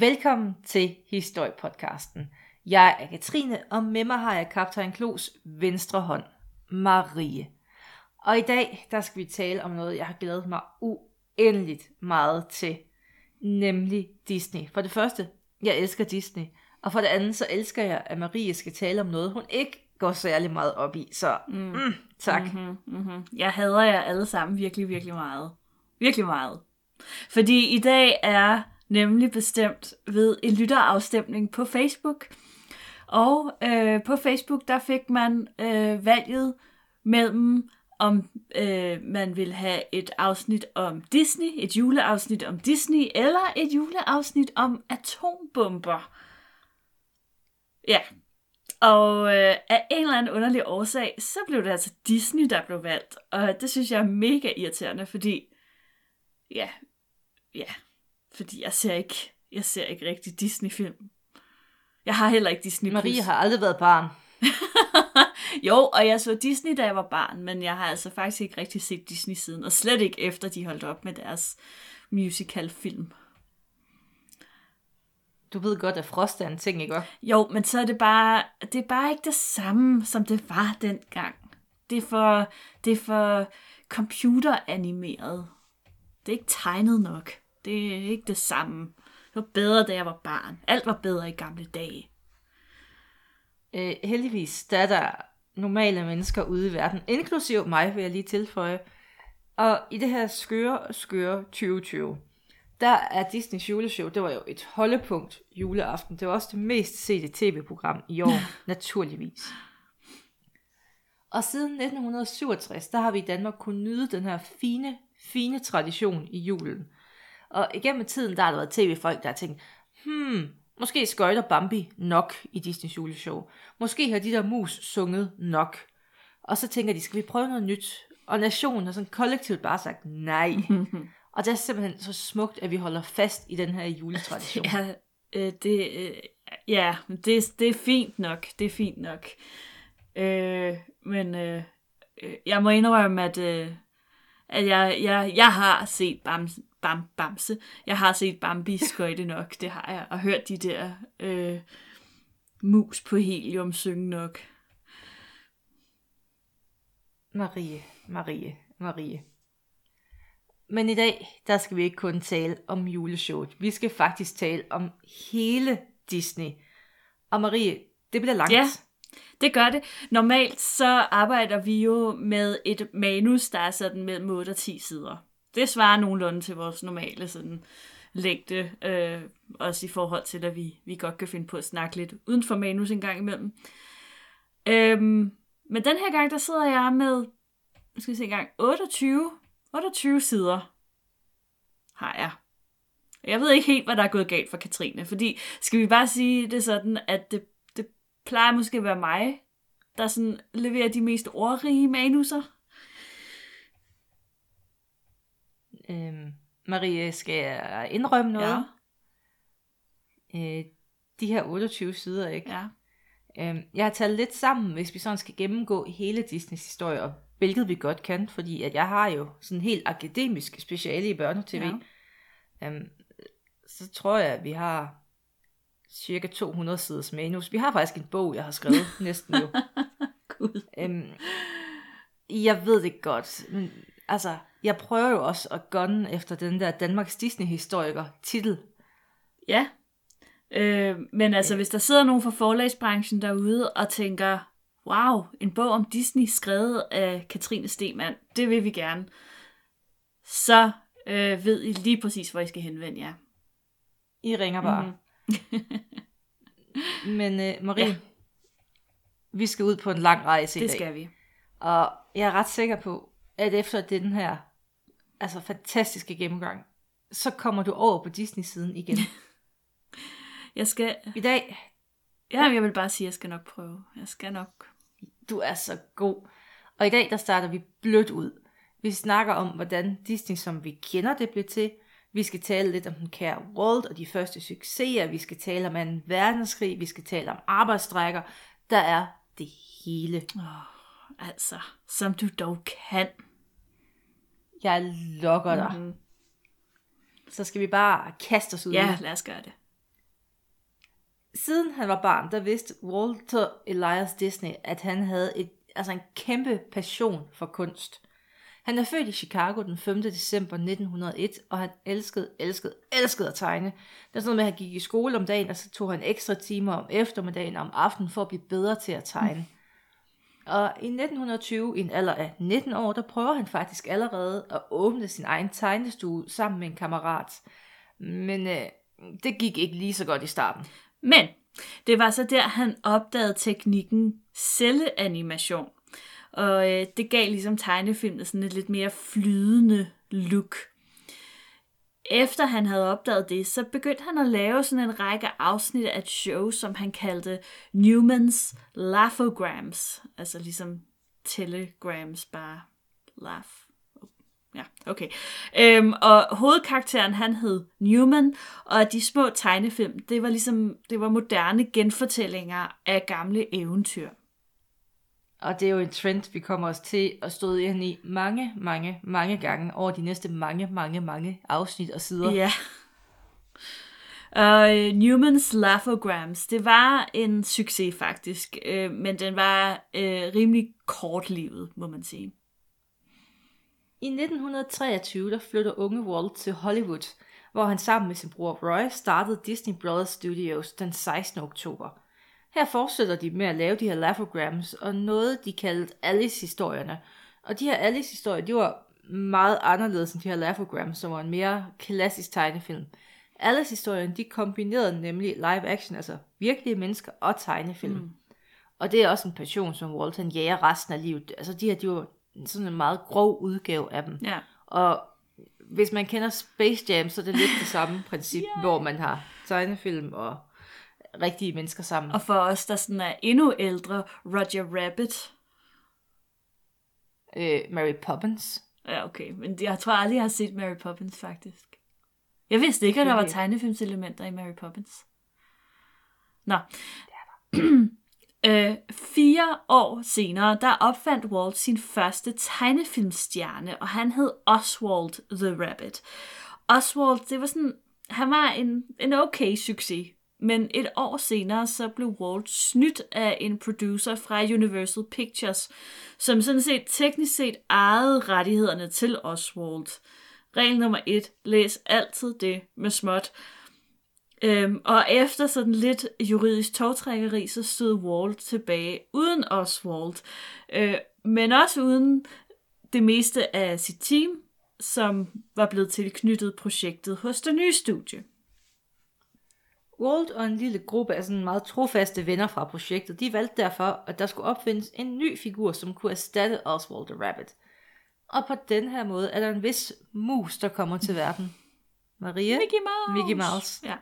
Velkommen til Historiepodcasten. Jeg er Katrine, og med mig har jeg kaptajn Klos venstre hånd, Marie. Og i dag, der skal vi tale om noget, jeg har glædet mig uendeligt meget til, nemlig Disney. For det første, jeg elsker Disney, og for det andet, så elsker jeg, at Marie skal tale om noget, hun ikke går særlig meget op i. Så mm. Mm, tak. Mm-hmm, mm-hmm. Jeg hader jer alle sammen virkelig, virkelig meget. Virkelig meget. Fordi i dag er nemlig bestemt ved en lytterafstemning på Facebook. Og øh, på Facebook, der fik man øh, valget mellem, om øh, man vil have et afsnit om Disney, et juleafsnit om Disney, eller et juleafsnit om atombomber. Ja, og øh, af en eller anden underlig årsag, så blev det altså Disney, der blev valgt. Og det synes jeg er mega irriterende, fordi, ja, ja, fordi jeg ser ikke, jeg ser ikke rigtig Disney-film. Jeg har heller ikke Disney+. Marie har aldrig været barn. jo, og jeg så Disney, da jeg var barn, men jeg har altså faktisk ikke rigtig set Disney siden, og slet ikke efter de holdt op med deres musical-film. Du ved godt, at Frost er en ting, ikke? Jo, men så er det bare, det er bare ikke det samme, som det var dengang. Det er for, det er for computeranimeret. Det er ikke tegnet nok. Det er ikke det samme. Det var bedre, da jeg var barn. Alt var bedre i gamle dage. Øh, heldigvis, der er der normale mennesker ude i verden, inklusiv mig, vil jeg lige tilføje. Og i det her skøre, skøre 2020, der er Disneys juleshow, det var jo et holdepunkt juleaften. Det var også det mest sete tv-program i år, naturligvis. Og siden 1967, der har vi i Danmark kunnet nyde den her fine, fine tradition i julen. Og igennem tiden, der har der været tv-folk, der har tænkt, hmm, måske skøjter Bambi nok i Disneys juleshow. Måske har de der mus sunget nok. Og så tænker de, skal vi prøve noget nyt? Og nationen har sådan kollektivt bare sagt nej. Og det er simpelthen så smukt, at vi holder fast i den her juletradition. Ja, øh, det, øh, ja det, det er fint nok. Det er fint nok. Øh, men øh, øh jeg må indrømme, at, øh, at jeg, jeg, jeg har set Bamse, Bam, Bamse. Jeg har set Bambi skøjte nok, det har jeg. Og hørt de der øh, mus på helium synge nok. Marie, Marie, Marie. Men i dag, der skal vi ikke kun tale om juleshowet. Vi skal faktisk tale om hele Disney. Og Marie, det bliver langt. Ja, det gør det. Normalt så arbejder vi jo med et manus, der er sådan mellem 8 og 10 sider. Det svarer nogenlunde til vores normale sådan længde, øh, også i forhold til, at vi, vi godt kan finde på at snakke lidt uden for manus en gang imellem. Øhm, men den her gang, der sidder jeg med, skal vi se en gang, 28 28 sider har jeg. Jeg ved ikke helt, hvad der er gået galt for Katrine, fordi skal vi bare sige det sådan, at det, det plejer måske at være mig, der sådan leverer de mest ordrige manuser. Øhm, Marie, skal jeg indrømme noget? Ja. Øh, de her 28 sider, ikke? Ja. Øhm, jeg har taget lidt sammen, hvis vi sådan skal gennemgå hele Disneys historie, og hvilket vi godt kan, fordi at jeg har jo sådan helt akademisk speciale i børnetv. Ja. Um, så tror jeg, at vi har cirka 200 siders manus. Vi har faktisk en bog, jeg har skrevet næsten jo. Gud. Um, jeg ved det godt, men altså, jeg prøver jo også at gunne efter den der Danmarks Disney-historiker titel. Ja, øh, men altså, hvis der sidder nogen fra forlagsbranchen derude og tænker, wow, en bog om Disney skrevet af Katrine Stemann, det vil vi gerne, så øh, ved I lige præcis, hvor I skal henvende jer. I ringer bare. Mm-hmm. Men øh, Marie, ja. vi skal ud på en lang rejse i dag. Det skal vi. Og jeg er ret sikker på, at efter den her altså fantastiske gennemgang, så kommer du over på Disney-siden igen. jeg skal... I dag... Ja, jeg vil bare sige, at jeg skal nok prøve. Jeg skal nok du er så god. Og i dag, der starter vi blødt ud. Vi snakker om, hvordan Disney, som vi kender det, blev til. Vi skal tale lidt om den kære Walt og de første succeser. Vi skal tale om en verdenskrig. Vi skal tale om arbejdsstrækker. Der er det hele. Oh, altså, som du dog kan. Jeg lokker dig. Mm-hmm. Så skal vi bare kaste os ud. Ja, lad os gøre det. Siden han var barn, der vidste Walter Elias Disney, at han havde et, altså en kæmpe passion for kunst. Han er født i Chicago den 5. december 1901, og han elskede, elskede, elskede at tegne. Det er sådan noget med, at han gik i skole om dagen, og så tog han ekstra timer om eftermiddagen og om aftenen for at blive bedre til at tegne. Og i 1920, i en alder af 19 år, der prøver han faktisk allerede at åbne sin egen tegnestue sammen med en kammerat. Men øh, det gik ikke lige så godt i starten. Men det var så der, han opdagede teknikken celleanimation. Og øh, det gav ligesom tegnefilmen sådan et lidt mere flydende look. Efter han havde opdaget det, så begyndte han at lave sådan en række afsnit af et show, som han kaldte Newmans Laughograms. Altså ligesom telegrams, bare laugh. Oh, ja, okay. Øhm, og hovedkarakteren, han hed Newman, og de små tegnefilm, det var ligesom, det var moderne genfortællinger af gamle eventyr. Og det er jo en trend, vi kommer os til at stå ind i mange, mange, mange gange over de næste mange, mange, mange afsnit og sider. Ja. Og uh, Newmans Laughograms, det var en succes faktisk, uh, men den var uh, rimelig kortlivet, må man sige. I 1923 der flytter unge Walt til Hollywood, hvor han sammen med sin bror Roy startede Disney Brothers Studios den 16. oktober. Her fortsætter de med at lave de her laughograms og noget, de kaldte Alice-historierne. Og de her Alice-historier, de var meget anderledes end de her laughograms, som var en mere klassisk tegnefilm. Alice-historien, de kombinerede nemlig live action, altså virkelige mennesker og tegnefilm. Mm. Og det er også en passion, som Walt han jager resten af livet. Altså de her, de var sådan en meget grov udgave af dem. Ja. Og hvis man kender Space Jam, så er det lidt det samme princip, Ja. hvor man har tegnefilm og rigtige mennesker sammen. Og for os, der sådan er endnu ældre, Roger Rabbit. Øh, Mary Poppins. Ja, okay, men jeg tror aldrig, jeg har set Mary Poppins, faktisk. Jeg vidste ikke, at der var tegnefilmselementer i Mary Poppins. Nå. øh, fire år senere, der opfandt Walt sin første tegnefilmstjerne, og han hed Oswald the Rabbit. Oswald, det var sådan, han var en, en okay succes, men et år senere, så blev Walt snydt af en producer fra Universal Pictures, som sådan set teknisk set ejede rettighederne til Oswald. Regel nummer et, læs altid det med småt. Øhm, og efter sådan lidt juridisk togtrækkeri, så stod Walt tilbage uden Oswald, øh, men også uden det meste af sit team, som var blevet tilknyttet projektet hos det nye studie. Walt og en lille gruppe af sådan meget trofaste venner fra projektet, de valgte derfor, at der skulle opfindes en ny figur, som kunne erstatte Oswald the Rabbit. Og på den her måde er der en vis mus, der kommer til verden. Maria? Mickey Mouse! Mickey Mouse. Ja.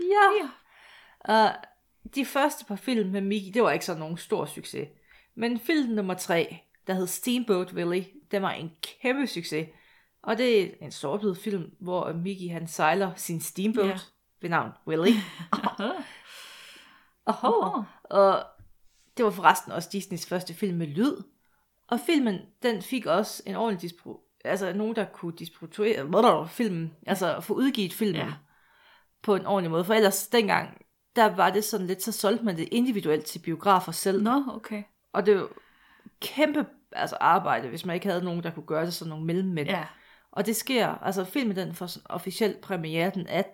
Ja. Ja. Og de første par film med Mickey, det var ikke så nogen stor succes. Men film nummer tre, der hed Steamboat Willie, den var en kæmpe succes. Og det er en sort film, hvor Mickey han sejler sin steamboat Ja. Ved navn Willie. Oho. Oho. Og det var forresten også Disneys første film med lyd. Og filmen, den fik også en ordentlig dispro- altså nogen, der kunne distribuere filmen, altså få udgivet filmen Ja. på en ordentlig måde. For ellers dengang, der var det sådan lidt, så solgte man det individuelt til biografer selv. Nå, okay. Og det var kæmpe altså arbejde, hvis man ikke havde nogen, der kunne gøre det sådan nogle mellemmænd. Ja. Og det sker, altså filmen den får sådan officielt premiere den 18.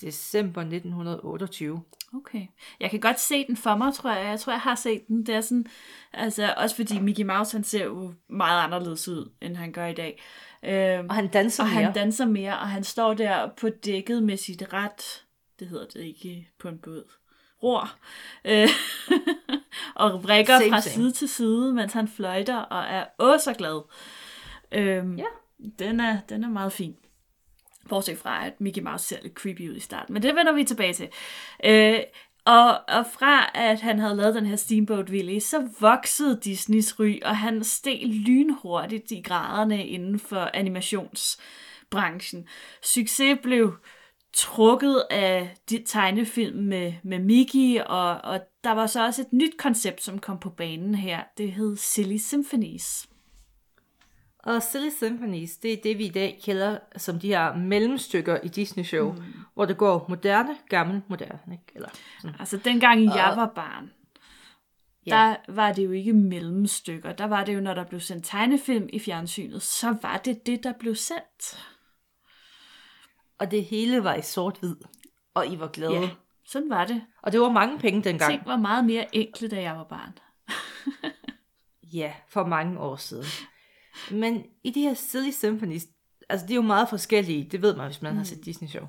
december 1928. Okay. Jeg kan godt se den for mig, tror jeg. Jeg tror, jeg har set den. Det er sådan, altså også fordi Mickey Mouse, han ser jo meget anderledes ud, end han gør i dag. Øhm, Og han danser og mere. han danser mere, og han står der på dækket med sit ret, det hedder det ikke på en båd, ror, øh, og vrikker Same, fra same. side til side, mens han fløjter, og er åh så glad. Øhm, Ja. den, er, den er meget fin. Bortset fra, at Mickey Mouse ser lidt creepy ud i starten. Men det vender vi tilbage til. Øh, og, og fra at han havde lavet den her Steamboat Willie, så voksede Disneys ry, og han steg lynhurtigt i graderne inden for animationsbranchen. Succes blev trukket af de tegnefilm med, med Mickey, og, og der var så også et nyt koncept, som kom på banen her. Det hed Silly Symphonies. Og Silly Symphonies, det er det, vi i dag kalder som de her mellemstykker i Disney-show, mm. hvor det går moderne, gammel, moderne. Ikke? Eller sådan. Altså, dengang Og- jeg var barn, Ja. der var det jo ikke mellemstykker. Der var det jo, når der blev sendt tegnefilm i fjernsynet, så var det det, der blev sendt. Og det hele var i sort-hvid, og I var glade. Ja, sådan var det. Og det var mange penge dengang. Ting var meget mere enkle, da jeg var barn. Ja, for mange år siden. Men i de her Silly Symphonies, altså de er jo meget forskellige, det ved man, hvis man mm. har set Disney-show.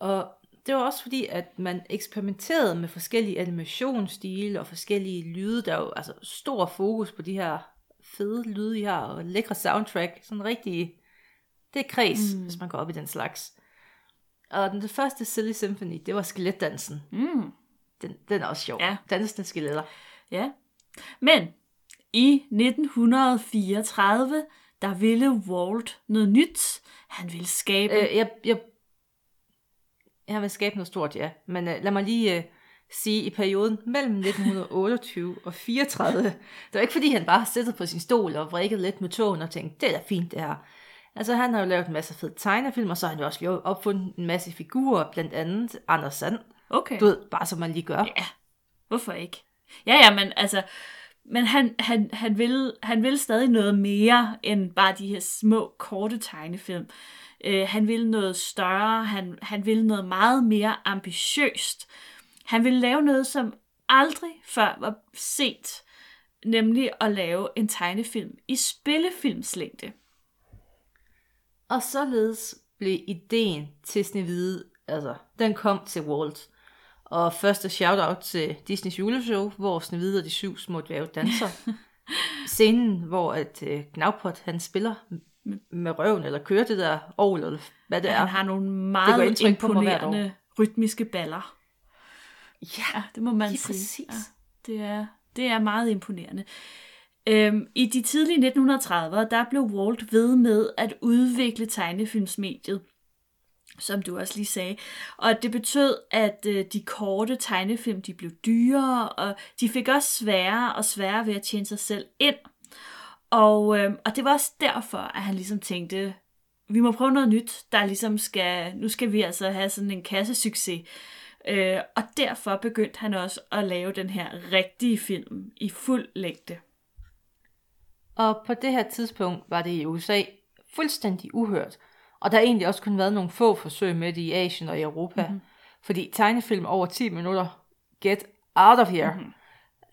Og det var også fordi, at man eksperimenterede med forskellige animationsstile og forskellige lyde. Der er jo altså stor fokus på de her fede lyde, I har, og lækre soundtrack. Sådan rigtig, det er kreds, mm. hvis man går op i den slags. Og den første Silly Symphony, det var skeletdansen. Mm. Den, den er også sjov. Ja. Dansende skeletter. Ja. Men i 1934, der ville Walt noget nyt. Han ville skabe... Øh, jeg, jeg, jeg vil skabe noget stort, ja. Men øh, lad mig lige øh, sige, i perioden mellem 1928 og 34, det var ikke fordi, han bare siddet på sin stol og vrikket lidt med tågen og tænkt, det er da fint det her. Altså han har jo lavet en masse fede tegnefilm, og så har han jo også opfundet en masse figurer, blandt andet Anders Sand. Okay. Du ved, bare som man lige gør. Ja, hvorfor ikke? Ja, ja, men altså... Men han, han, han, vil, han vil stadig noget mere end bare de her små, korte tegnefilm. Øh, han vil noget større, han, han vil noget meget mere ambitiøst. Han vil lave noget, som aldrig før var set, nemlig at lave en tegnefilm i spillefilmslængde. Og således blev ideen til Snevide, altså, den kom til Walt. Og første shout-out til Disneys juleshow, hvor Snevide og de syv små dværge danser. Scenen, hvor at øh, Gnavpot, han spiller med røven, eller kører det der ovl, eller hvad det er. Han har nogle Det meget år. imponerende rytmiske baller. Ja, Ja, det må man sige. præcis. Ja, det, er, det er meget imponerende. Øhm, I de tidlige 1930'ere, der blev Walt ved med at udvikle tegnefilmsmediet, som du også lige sagde. Og det betød, at øh, de korte tegnefilm, de blev dyrere, og de fik også sværere og sværere ved at tjene sig selv ind. Og, øh, og det var også derfor, at han ligesom tænkte, vi må prøve noget nyt, der ligesom skal, nu skal vi altså have sådan en kassesucces. Øh, og derfor begyndte han også at lave den her rigtige film i fuld længde. Og på det her tidspunkt var det i USA fuldstændig uhørt. Og der har egentlig også kun været nogle få forsøg med det i Asien og i Europa. Mm-hmm. Fordi tegnefilm over 10 minutter, get out of here. Mm-hmm.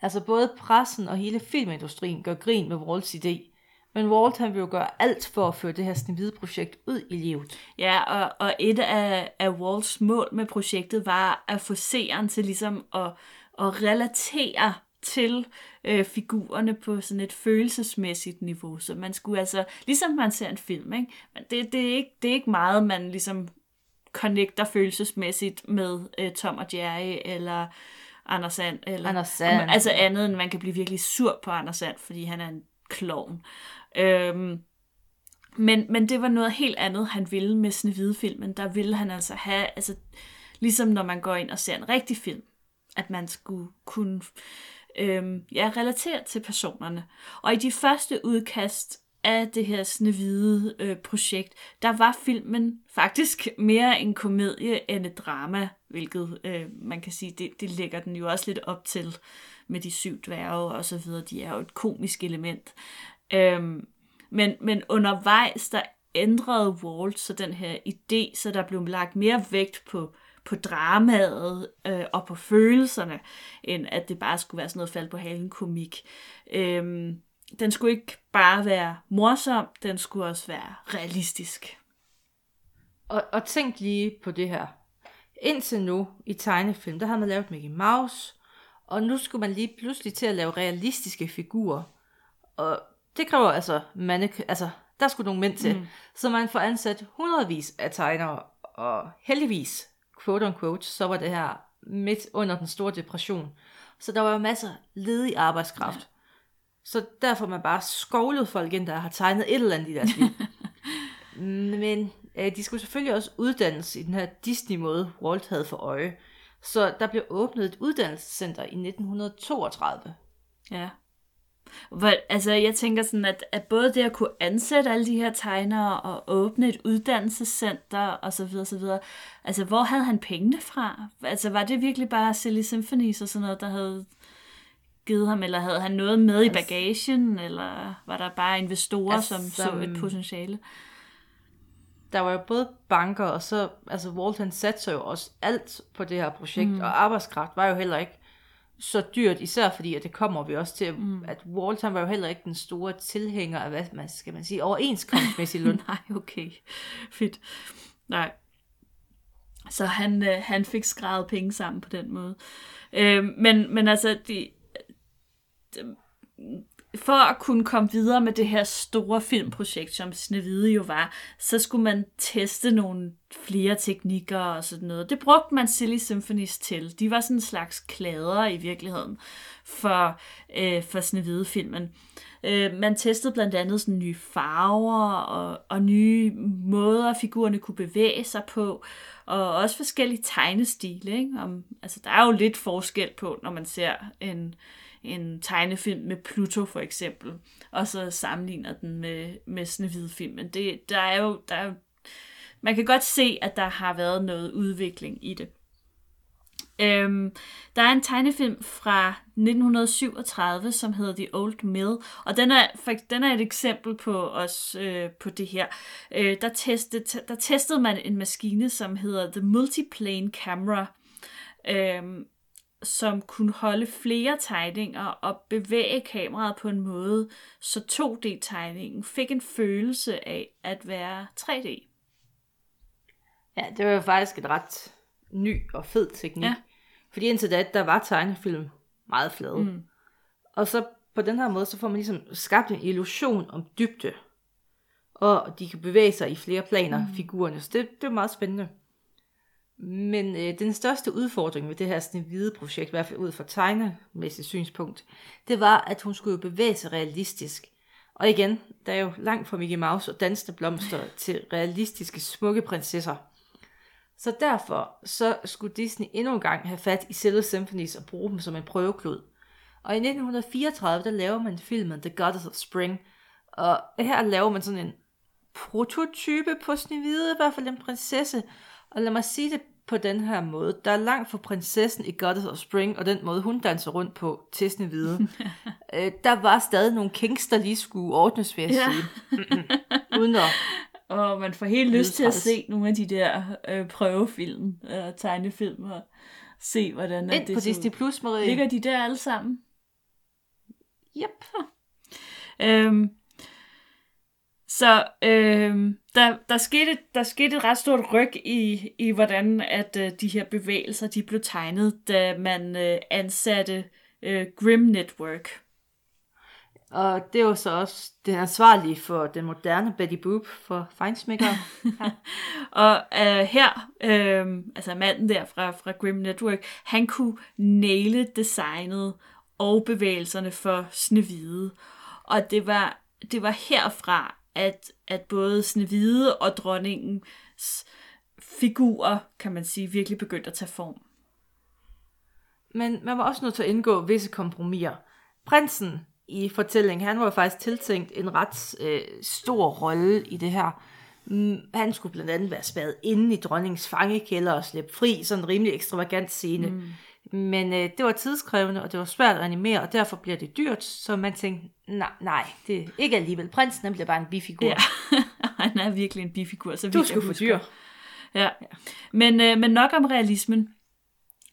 Altså både pressen og hele filmindustrien gør grin med Walts idé. Men Walt han vil jo gøre alt for at føre det her snevide projekt ud i livet. Ja, og, og et af, af Walls mål med projektet var at få seeren til ligesom at, at relatere til øh, figurerne på sådan et følelsesmæssigt niveau. Så man skulle altså, ligesom man ser en film, ikke? Men det, det, er ikke, det er ikke meget, man ligesom connecter følelsesmæssigt med øh, Tom og Jerry, eller Anders Sand. Eller, Anders Sand. Altså andet end man kan blive virkelig sur på Anders Sand, fordi han er en klovn. Øhm, men, men det var noget helt andet, han ville med Snevide-filmen. Der ville han altså have, altså, ligesom når man går ind og ser en rigtig film, at man skulle kunne øhm, ja, relaterer til personerne. Og i de første udkast af det her Snevide øh, projekt, der var filmen faktisk mere en komedie end et drama, hvilket øh, man kan sige, det, det lægger den jo også lidt op til med de syv dværge og så videre. De er jo et komisk element. Øhm, men, men undervejs, der ændrede Walt så den her idé, så der blev lagt mere vægt på, på dramaet øh, og på følelserne, end at det bare skulle være sådan noget fald på halen komik. Øhm, den skulle ikke bare være morsom, den skulle også være realistisk. Og, og tænk lige på det her. Indtil nu i tegnefilm, der har man lavet Mickey Mouse, og nu skulle man lige pludselig til at lave realistiske figurer. Og det kræver altså, man, altså der skulle nogle mænd til. Mm. Så man får ansat hundredvis af tegnere, og heldigvis, quote on quote, så var det her midt under den store depression. Så der var masser ledig arbejdskraft. Ja. Så derfor man bare skovlet folk ind, der har tegnet et eller andet i deres liv. Men øh, de skulle selvfølgelig også uddannes i den her Disney-måde, Walt havde for øje. Så der blev åbnet et uddannelsescenter i 1932. Ja. Hvor, altså, jeg tænker sådan, at, at både det at kunne ansætte alle de her tegnere og åbne et uddannelsescenter og så videre, så videre. Altså, hvor havde han pengene fra? Altså, var det virkelig bare Silly Symphonies og sådan noget, der havde givet ham, eller havde han noget med i bagagen, eller var der bare investorer, altså, som så et potentiale? Der var jo både banker, og så, altså Walt han satte jo også alt på det her projekt, mm. og arbejdskraft var jo heller ikke så dyrt, især fordi, at det kommer vi også til, mm. at Walton var jo heller ikke den store tilhænger af, hvad man skal man sige, overenskomstmæssig løn. Nej, okay. Fedt. Nej. Så han, øh, han fik skrevet penge sammen på den måde. Øh, men, men altså, de, de, for at kunne komme videre med det her store filmprojekt, som Snevide jo var, så skulle man teste nogle flere teknikker og sådan noget. Det brugte man Silly Symphonies til. De var sådan en slags klader i virkeligheden for, øh, for Snevide-filmen. Øh, man testede blandt andet sådan nye farver og, og nye måder, figurerne kunne bevæge sig på, og også forskellige tegnestile. Ikke? Om, altså, der er jo lidt forskel på, når man ser en en tegnefilm med Pluto for eksempel, og så sammenligner den med, med Snehvide-filmen. Det, der er jo, der er jo, man kan godt se, at der har været noget udvikling i det. Øhm, der er en tegnefilm fra 1937, som hedder The Old Mill, og den er, den er et eksempel på os øh, på det her. Øh, der, testede, der testede man en maskine, som hedder The Multiplane Camera, øhm, som kunne holde flere tegninger og bevæge kameraet på en måde, så 2D-tegningen fik en følelse af at være 3D. Ja, det var jo faktisk et ret ny og fed teknik. Ja. Fordi indtil da, der var tegnefilm meget flade. Mm. Og så på den her måde, så får man ligesom skabt en illusion om dybde. Og de kan bevæge sig i flere planer, mm. figurerne. Så det, det er meget spændende. Men øh, den største udfordring ved det her sådan hvide projekt, i hvert fald ud fra tegnemæssigt synspunkt, det var, at hun skulle jo bevæge sig realistisk. Og igen, der er jo langt fra Mickey Mouse og dansende blomster til realistiske, smukke prinsesser. Så derfor så skulle Disney endnu en gang have fat i Silver Symphonies og bruge dem som en prøveklud. Og i 1934, der laver man filmen The Goddess of Spring, og her laver man sådan en prototype på Snevide, i hvert fald en prinsesse, og lad mig sige det på den her måde. Der er langt fra prinsessen i Goddess of Spring, og den måde, hun danser rundt på til hvide. øh, der var stadig nogle kinks, der lige skulle ordnes, vil jeg ja. sige. Uden at... Og man får helt lyst til at se nogle af de der øh, prøvefilm, øh, tegnefilm, og se, hvordan Ind det på Disney Plus, Marie. Ligger de der alle sammen? Yep. øhm, så øh, der, der, skete, der skete et ret stort ryg i, i hvordan at øh, de her bevægelser de blev tegnet, da man øh, ansatte øh, Grim Network. Og det jo så også den ansvarlige for den moderne Betty Boop for Feinsmaker. og øh, her, øh, altså manden der fra, fra Grim Network, han kunne næle designet og bevægelserne for Snevide. Og det var, det var herfra, at, at både Snevide og dronningens figurer, kan man sige, virkelig begyndte at tage form. Men man var også nødt til at indgå visse kompromiser. Prinsen i fortællingen, han var faktisk tiltænkt en ret øh, stor rolle i det her. Mm, han skulle blandt andet være spadet inde i dronningens fangekælder og slippe fri, sådan en rimelig ekstravagant scene. Mm. Men øh, det var tidskrævende, og det var svært at animere, og derfor bliver det dyrt, så man tænkte, nej, nej, det er ikke alligevel. Prinsen han bliver bare en bifigur. Ja, han er virkelig en bifigur. Så du skulle få dyr. Ja. ja. Men, øh, men nok om realismen.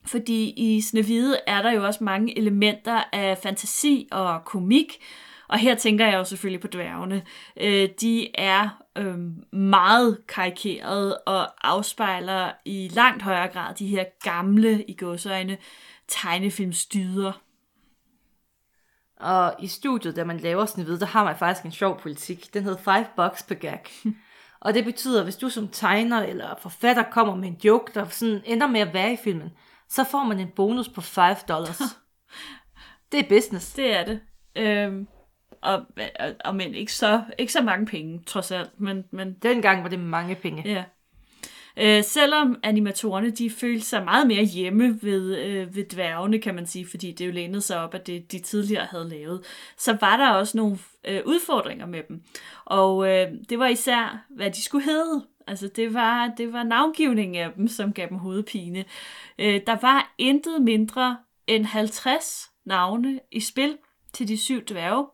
Fordi i Snevide er der jo også mange elementer af fantasi og komik, og her tænker jeg jo selvfølgelig på dværgene. Øh, de er øh, meget karikerede og afspejler i langt højere grad de her gamle, i gåsøjne, tegnefilmstyder. Og i studiet, da man laver Snevide, der har man faktisk en sjov politik. Den hedder five bucks per gag. og det betyder, at hvis du som tegner eller forfatter kommer med en joke, der sådan ender med at være i filmen, så får man en bonus på 5 dollars. det er business. Det er det. Øhm, og, og, og men ikke så, ikke så mange penge, trods alt. Men, men, Dengang var det mange penge. Ja. Øh, selvom animatorerne de følte sig meget mere hjemme ved, øh, ved dværgene, kan man sige, fordi det jo lænede sig op af det, de tidligere havde lavet, så var der også nogle øh, udfordringer med dem. Og øh, det var især, hvad de skulle hedde. Altså det var, det var navngivningen af dem, som gav dem hovedpine. Øh, der var intet mindre end 50 navne i spil til de syv dværge.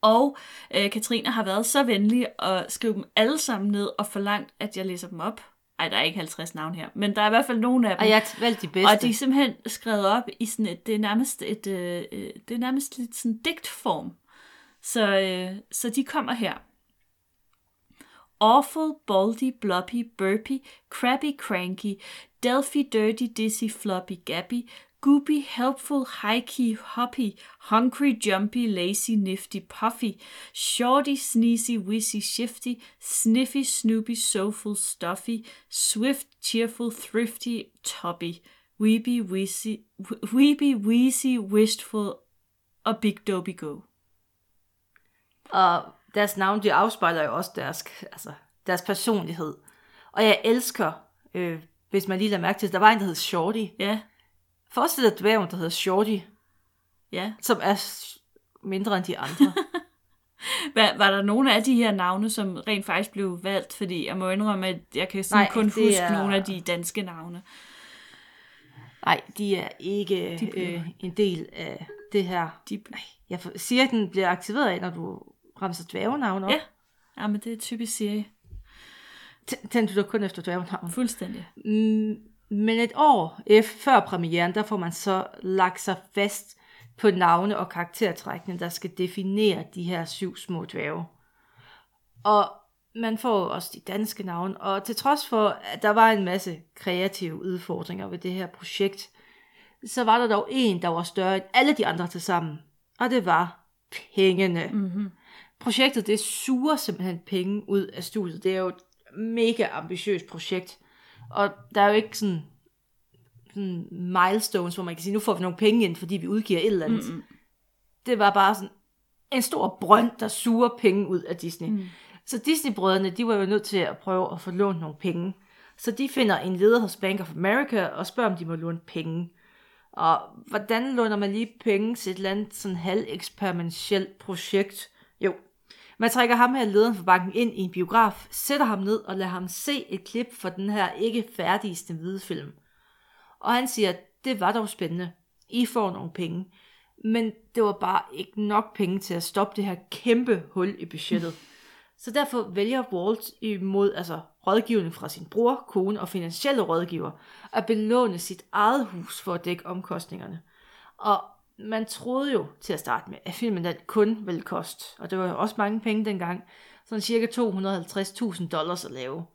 Og øh, Katrine har været så venlig at skrive dem alle sammen ned og forlangt, at jeg læser dem op. Ej, der er ikke 50 navne her, men der er i hvert fald nogle af dem. Og jeg har valgt de bedste. Og de er simpelthen skrevet op i sådan et, det er nærmest et, øh, øh det er nærmest lidt sådan digtform. Så, øh, så de kommer her. Awful, baldy, bloppy, burpy, crabby, cranky, Delphi, dirty, dizzy, floppy, gappy, Goopy, helpful, high-key, hoppy, hungry, jumpy, lazy, nifty, puffy, shorty, sneezy, wizzy, shifty, sniffy, snoopy, soulful, stuffy, swift, cheerful, thrifty, toppy, weepy, wheezy, weepy, wheezy, wistful og Big Dobby Go. Og deres navn, de afspejler jo også deres, altså, deres personlighed. Og jeg elsker, øh, hvis man lige lader mærke til, der var en, der hed Shorty. Ja. Forestil dig dværgen, der hedder Shorty, Ja. som er s- mindre end de andre. Var, var der nogle af de her navne, som rent faktisk blev valgt? Fordi jeg må indrømme, at jeg kan sådan Nej, kun det huske er- nogle af de danske navne. Nej, de er ikke De bliver- øh, en del af det her. De, Jeg for- siger, at den bliver aktiveret af, når du ramser dværgenavn op. Ja. ja, men det er typisk serie. T- du da kun efter dværgenavn. Fuldstændig. Mm, men et år efter, før premieren, der får man så lagt sig fast på navne og karaktertrækkene, der skal definere de her syv små dværge. Og man får også de danske navne, og til trods for, at der var en masse kreative udfordringer ved det her projekt, så var der dog en, der var større end alle de andre til sammen, og det var pengene. Mm-hmm. Projektet, det suger simpelthen penge ud af studiet. Det er jo et mega ambitiøst projekt. Og der er jo ikke sådan, sådan milestones, hvor man kan sige, nu får vi nogle penge ind, fordi vi udgiver et eller andet. Mm-mm. Det var bare sådan en stor brønd, der suger penge ud af Disney. Mm. Så Disney-brødrene, de var jo nødt til at prøve at få lånt nogle penge. Så de finder en leder hos Bank of America og spørger, om de må låne penge. Og hvordan låner man lige penge til et eller andet sådan halveksperimentelt projekt? Man trækker ham her lederen for banken ind i en biograf, sætter ham ned og lader ham se et klip fra den her ikke færdige hvide film. Og han siger, det var dog spændende. I får nogle penge. Men det var bare ikke nok penge til at stoppe det her kæmpe hul i budgettet. Så derfor vælger Walt imod altså rådgivning fra sin bror, kone og finansielle rådgiver at belåne sit eget hus for at dække omkostningerne. Og man troede jo til at starte med, at filmen den kun ville koste, og det var jo også mange penge dengang, sådan cirka 250.000 dollars at lave.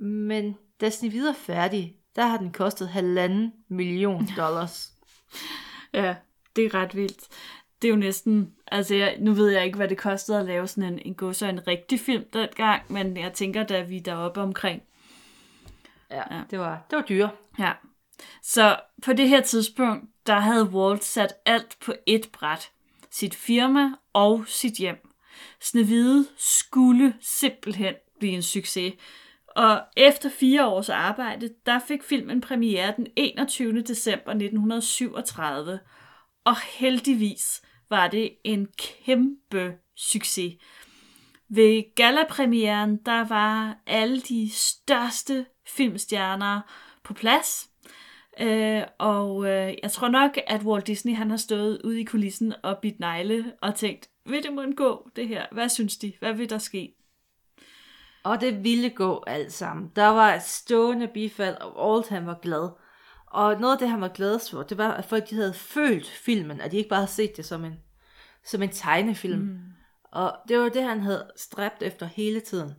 Men da Snevide er færdig, der har den kostet halvanden million dollars. Ja, det er ret vildt. Det er jo næsten, altså jeg, nu ved jeg ikke, hvad det kostede at lave sådan en, en godser en rigtig film dengang, men jeg tænker, da vi er deroppe omkring. Ja, det var, det var dyre. Ja. Så på det her tidspunkt, der havde Walt sat alt på et bræt. Sit firma og sit hjem. Snevide skulle simpelthen blive en succes. Og efter fire års arbejde, der fik filmen premiere den 21. december 1937. Og heldigvis var det en kæmpe succes. Ved gallapremieren, der var alle de største filmstjerner på plads. Øh, og øh, jeg tror nok, at Walt Disney han har stået ude i kulissen og bidt negle og tænkt, vil det måtte gå det her? Hvad synes de? Hvad vil der ske? Og det ville gå alt sammen. Der var et stående bifald, og Alt han var glad. Og noget af det, han var glad for, det var, at folk de havde følt filmen, at de ikke bare havde set det som en, som en tegnefilm. Mm. Og det var det, han havde stræbt efter hele tiden.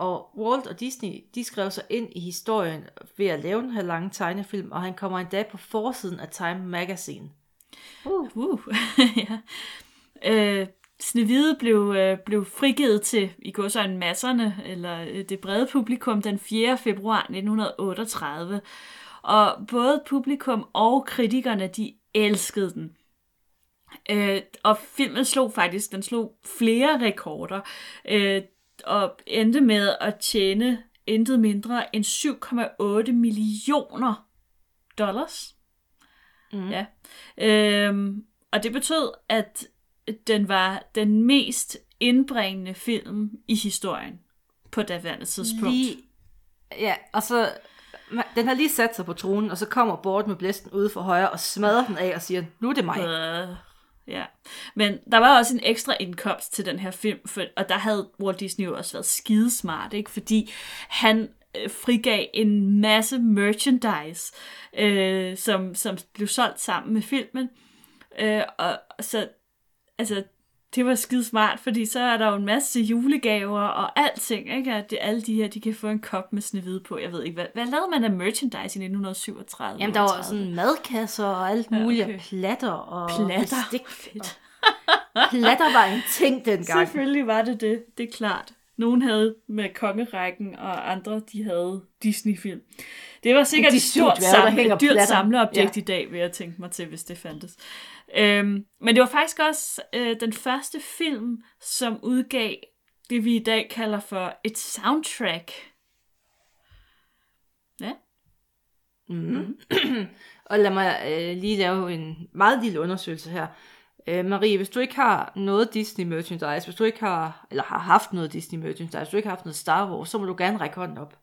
Og Walt og Disney, de skrev sig ind i historien ved at lave den her lange tegnefilm, og han kommer endda på forsiden af Time Magazine. Uh. Uh. ja. øh, Snevide blev, øh, blev frigivet til i går så en masserne, eller øh, det brede publikum, den 4. februar 1938. Og både publikum og kritikerne, de elskede den. Øh, og filmen slog faktisk, den slog flere rekorder, øh, og endte med at tjene intet mindre end 7,8 millioner dollars. Mm. Ja. Øhm, og det betød, at den var den mest indbringende film i historien på daværende tidspunkt. Lige, ja, og så, den har lige sat sig på tronen, og så kommer Bort med blæsten ude for højre og smadrer den af og siger, nu er det mig. Øh, ja. Men der var også en ekstra indkomst til den her film, for, og der havde Walt Disney jo også været skidesmart, ikke? fordi han øh, frigav en masse merchandise, øh, som, som blev solgt sammen med filmen. Øh, og og så, altså, det var skide smart, fordi så er der jo en masse julegaver og alting, ikke? At det, alle de her, de kan få en kop med snehvide på. Jeg ved ikke, hvad, hvad lavede man af merchandise i 1937? Jamen, der var 38? sådan madkasser og alt Ja, muligt, okay. og platter og Platter. bestik. Fedt. Platter var en ting dengang. Selvfølgelig var det det, det er klart. Nogen havde med kongerækken, og andre de havde Disney-film. Det var sikkert De et stort samle, dyrt samleobjekt Ja. i dag, vil jeg tænke mig til, hvis det fandtes. Øhm, men det var faktisk også øh, den første film, som udgav det, vi i dag kalder for et soundtrack. Ja. Mm. og lad mig øh, lige lave en meget lille undersøgelse her. Øh, Marie, hvis du ikke har noget Disney merchandise, hvis du ikke har, eller har haft noget Disney merchandise, hvis du ikke har haft noget Star Wars, så må du gerne række hånden op.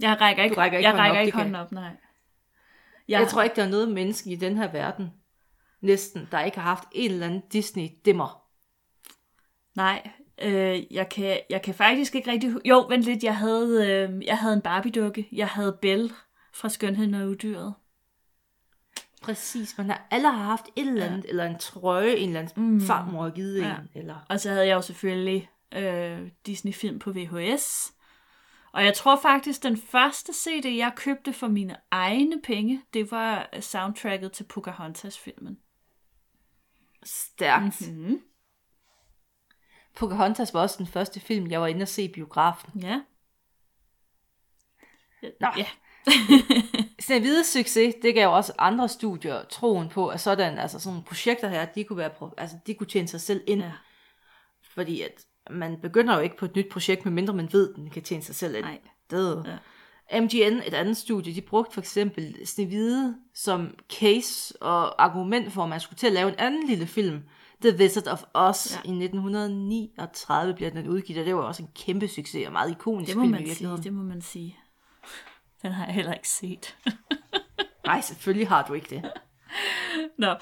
Jeg rækker ikke, Du rækker ikke jeg hånden rækker op, ikke hånden op, nej. Jeg, Jeg, jeg tror ikke, der er noget menneske i den her verden, næsten, der ikke har haft en eller anden Disney-dimmer. Nej, øh, jeg, kan, jeg kan faktisk ikke rigtig... Jo, vent lidt, jeg havde, øh, jeg havde en Barbie-dukke. Jeg havde Belle fra Skønheden og Udyret. Præcis, man har alle har haft et eller andet, ja. eller en trøje, en eller anden Mm. mm. farmor har givet Ja. en, eller... Og så havde jeg jo selvfølgelig øh, Disney-film på VHS. Og jeg tror faktisk, den første CD, jeg købte for mine egne penge, det var soundtracket til Pocahontas-filmen. Stærkt. Mm. Mm-hmm. Pocahontas var også den første film, jeg var inde og se i biografen. Ja. Nå. Ja. Snehvide succes, det gav også andre studier troen på, at sådan, altså sådan nogle projekter her, de kunne, være, altså, de kunne tjene sig selv ind. Ja. Fordi at man begynder jo ikke på et nyt projekt, medmindre man ved, at den kan tjene sig selv ind. Nej. Det. Ja. MGN, et andet studie, de brugte for eksempel Snehvide som case og argument for, at man skulle til at lave en anden lille film, The Wizard of Oz. Ja. I 1939 bliver den udgivet, og det var også en kæmpe succes og meget ikonisk Det må film i man sige, det må man sige. Den har jeg heller ikke set. Nej, selvfølgelig har du ikke det. Nå.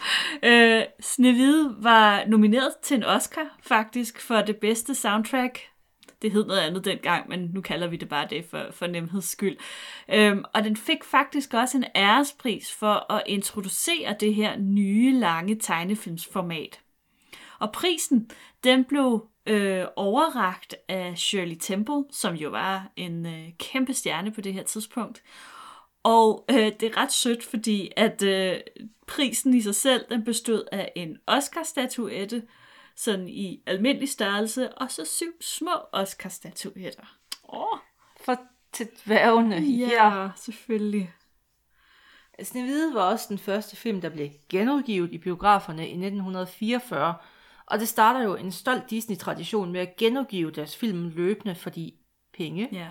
Øh, Snehvide var nomineret til en Oscar, faktisk, for det bedste soundtrack. Det hed noget andet dengang, men nu kalder vi det bare det for, for nemheds skyld. Øhm, og den fik faktisk også en ærespris for at introducere det her nye, lange tegnefilmsformat. Og prisen, den blev øh, overragt af Shirley Temple, som jo var en øh, kæmpe stjerne på det her tidspunkt. Og øh, det er ret sødt, fordi at øh, prisen i sig selv, den bestod af en Oscar-statuette, sådan i almindelig størrelse, og så syv små Oscar-statuetter. Åh, For til dværgene. ja, selvfølgelig. Snehvide var også den første film, der blev genudgivet i biograferne i 1944, og det starter jo en stolt Disney-tradition med at genudgive deres film løbende, fordi penge. Ja.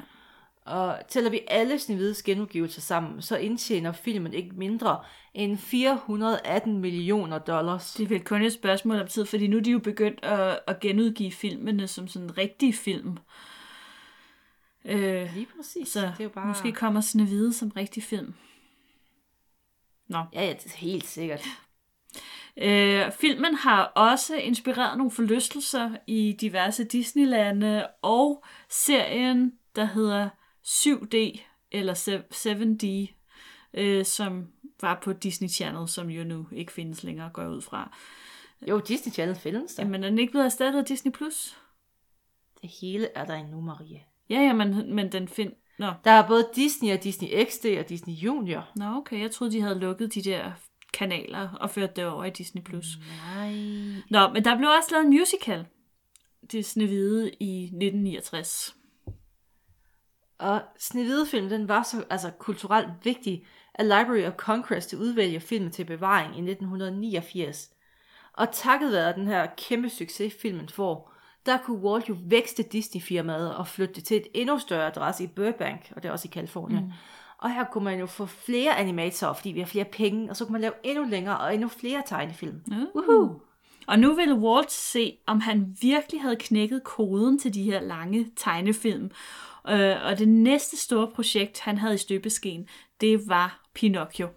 Og tæller vi alle Snehvides genudgivelser sammen, så indtjener filmen ikke mindre end 418 millioner dollars. Det er vel kun et spørgsmål om tid, fordi nu er de jo begyndt at, at genudgive filmene som sådan en rigtig film. Øh, Lige præcis. så det er jo bare... måske kommer Snehvide som rigtig film. Nå. Ja, ja, det er helt sikkert. Øh, filmen har også inspireret nogle forlystelser i diverse Disneylande, og serien, der hedder 7D, eller 7D, øh, som var på Disney Channel, som jo nu ikke findes længere, går ud fra. Jo, Disney Channel findes der. Jamen, er den ikke blevet erstattet af Disney+. Plus? Det hele er der endnu, Marie. Ja, ja, men, men den find... Nå. Der er både Disney og Disney XD og Disney Junior. Nå, okay, jeg troede, de havde lukket de der kanaler og ført det over i Disney+. Plus. Nej. Nå, men der blev også lavet en musical. Disney Hvide i 1969. Og Snehvide-filmen, den var så altså, kulturelt vigtig, at Library of Congress til udvælge filmen til bevaring i 1989. Og takket være den her kæmpe succes, filmen får, der kunne Walt jo vækste Disney-firmaet og flytte det til et endnu større adresse i Burbank, og det er også i Kalifornien. Mm. Og her kunne man jo få flere animatorer, fordi vi har flere penge, og så kunne man lave endnu længere og endnu flere tegnefilm. Uh. Woohoo! Og nu ville Walt se, om han virkelig havde knækket koden til de her lange tegnefilm. Øh, og det næste store projekt, han havde i støbeskeen, det var Pinocchio.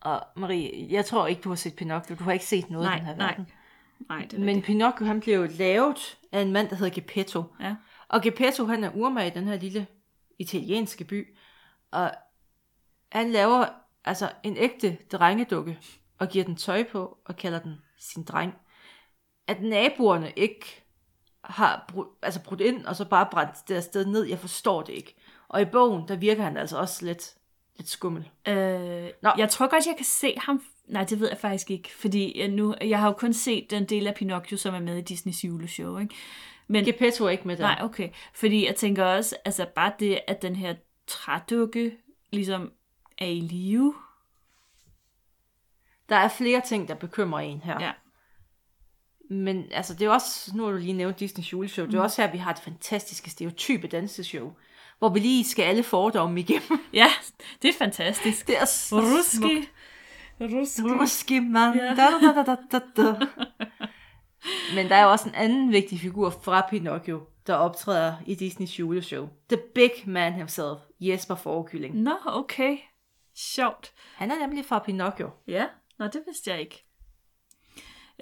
Og Marie, jeg tror ikke, du har set Pinocchio. Du har ikke set noget Nej, af den her nej. verden. Nej, det er Men rigtigt. Pinocchio, han blev lavet af en mand, der hedder Geppetto. Ja. Og Geppetto, han er urmag i den her lille italienske by. Og han laver altså en ægte drengedukke, og giver den tøj på, og kalder den sin dreng. At naboerne ikke har brudt, altså brudt ind, og så bare brændt det afsted ned, jeg forstår det ikke. Og i bogen, der virker han altså også lidt, lidt skummel. Øh, Nå. jeg tror godt, jeg kan se ham. Nej, det ved jeg faktisk ikke, fordi jeg, nu, jeg har jo kun set den del af Pinocchio, som er med i Disneys juleshow, ikke? Men, Geppetto er ikke med der. nej, okay. Fordi jeg tænker også, altså bare det, at den her trædukke ligesom er i live. Der er flere ting, der bekymrer en her. Ja. Men altså, det er også, nu har du lige nævnt Disney's juleshow, det er også her, vi har et fantastiske stereotype danseshow, hvor vi lige skal alle fordomme igennem. Ja, det er fantastisk. Det er så Ruski. Ruski. Ruski, mand. Ja. Da, da, da, da, da. Men der er jo også en anden vigtig figur fra Pinocchio, der optræder i Disneys juleshow. The Big Man himself, Jesper Forkylling. Nå, okay. Sjovt. Han er nemlig fra Pinocchio. Ja, nå, det vidste jeg ikke.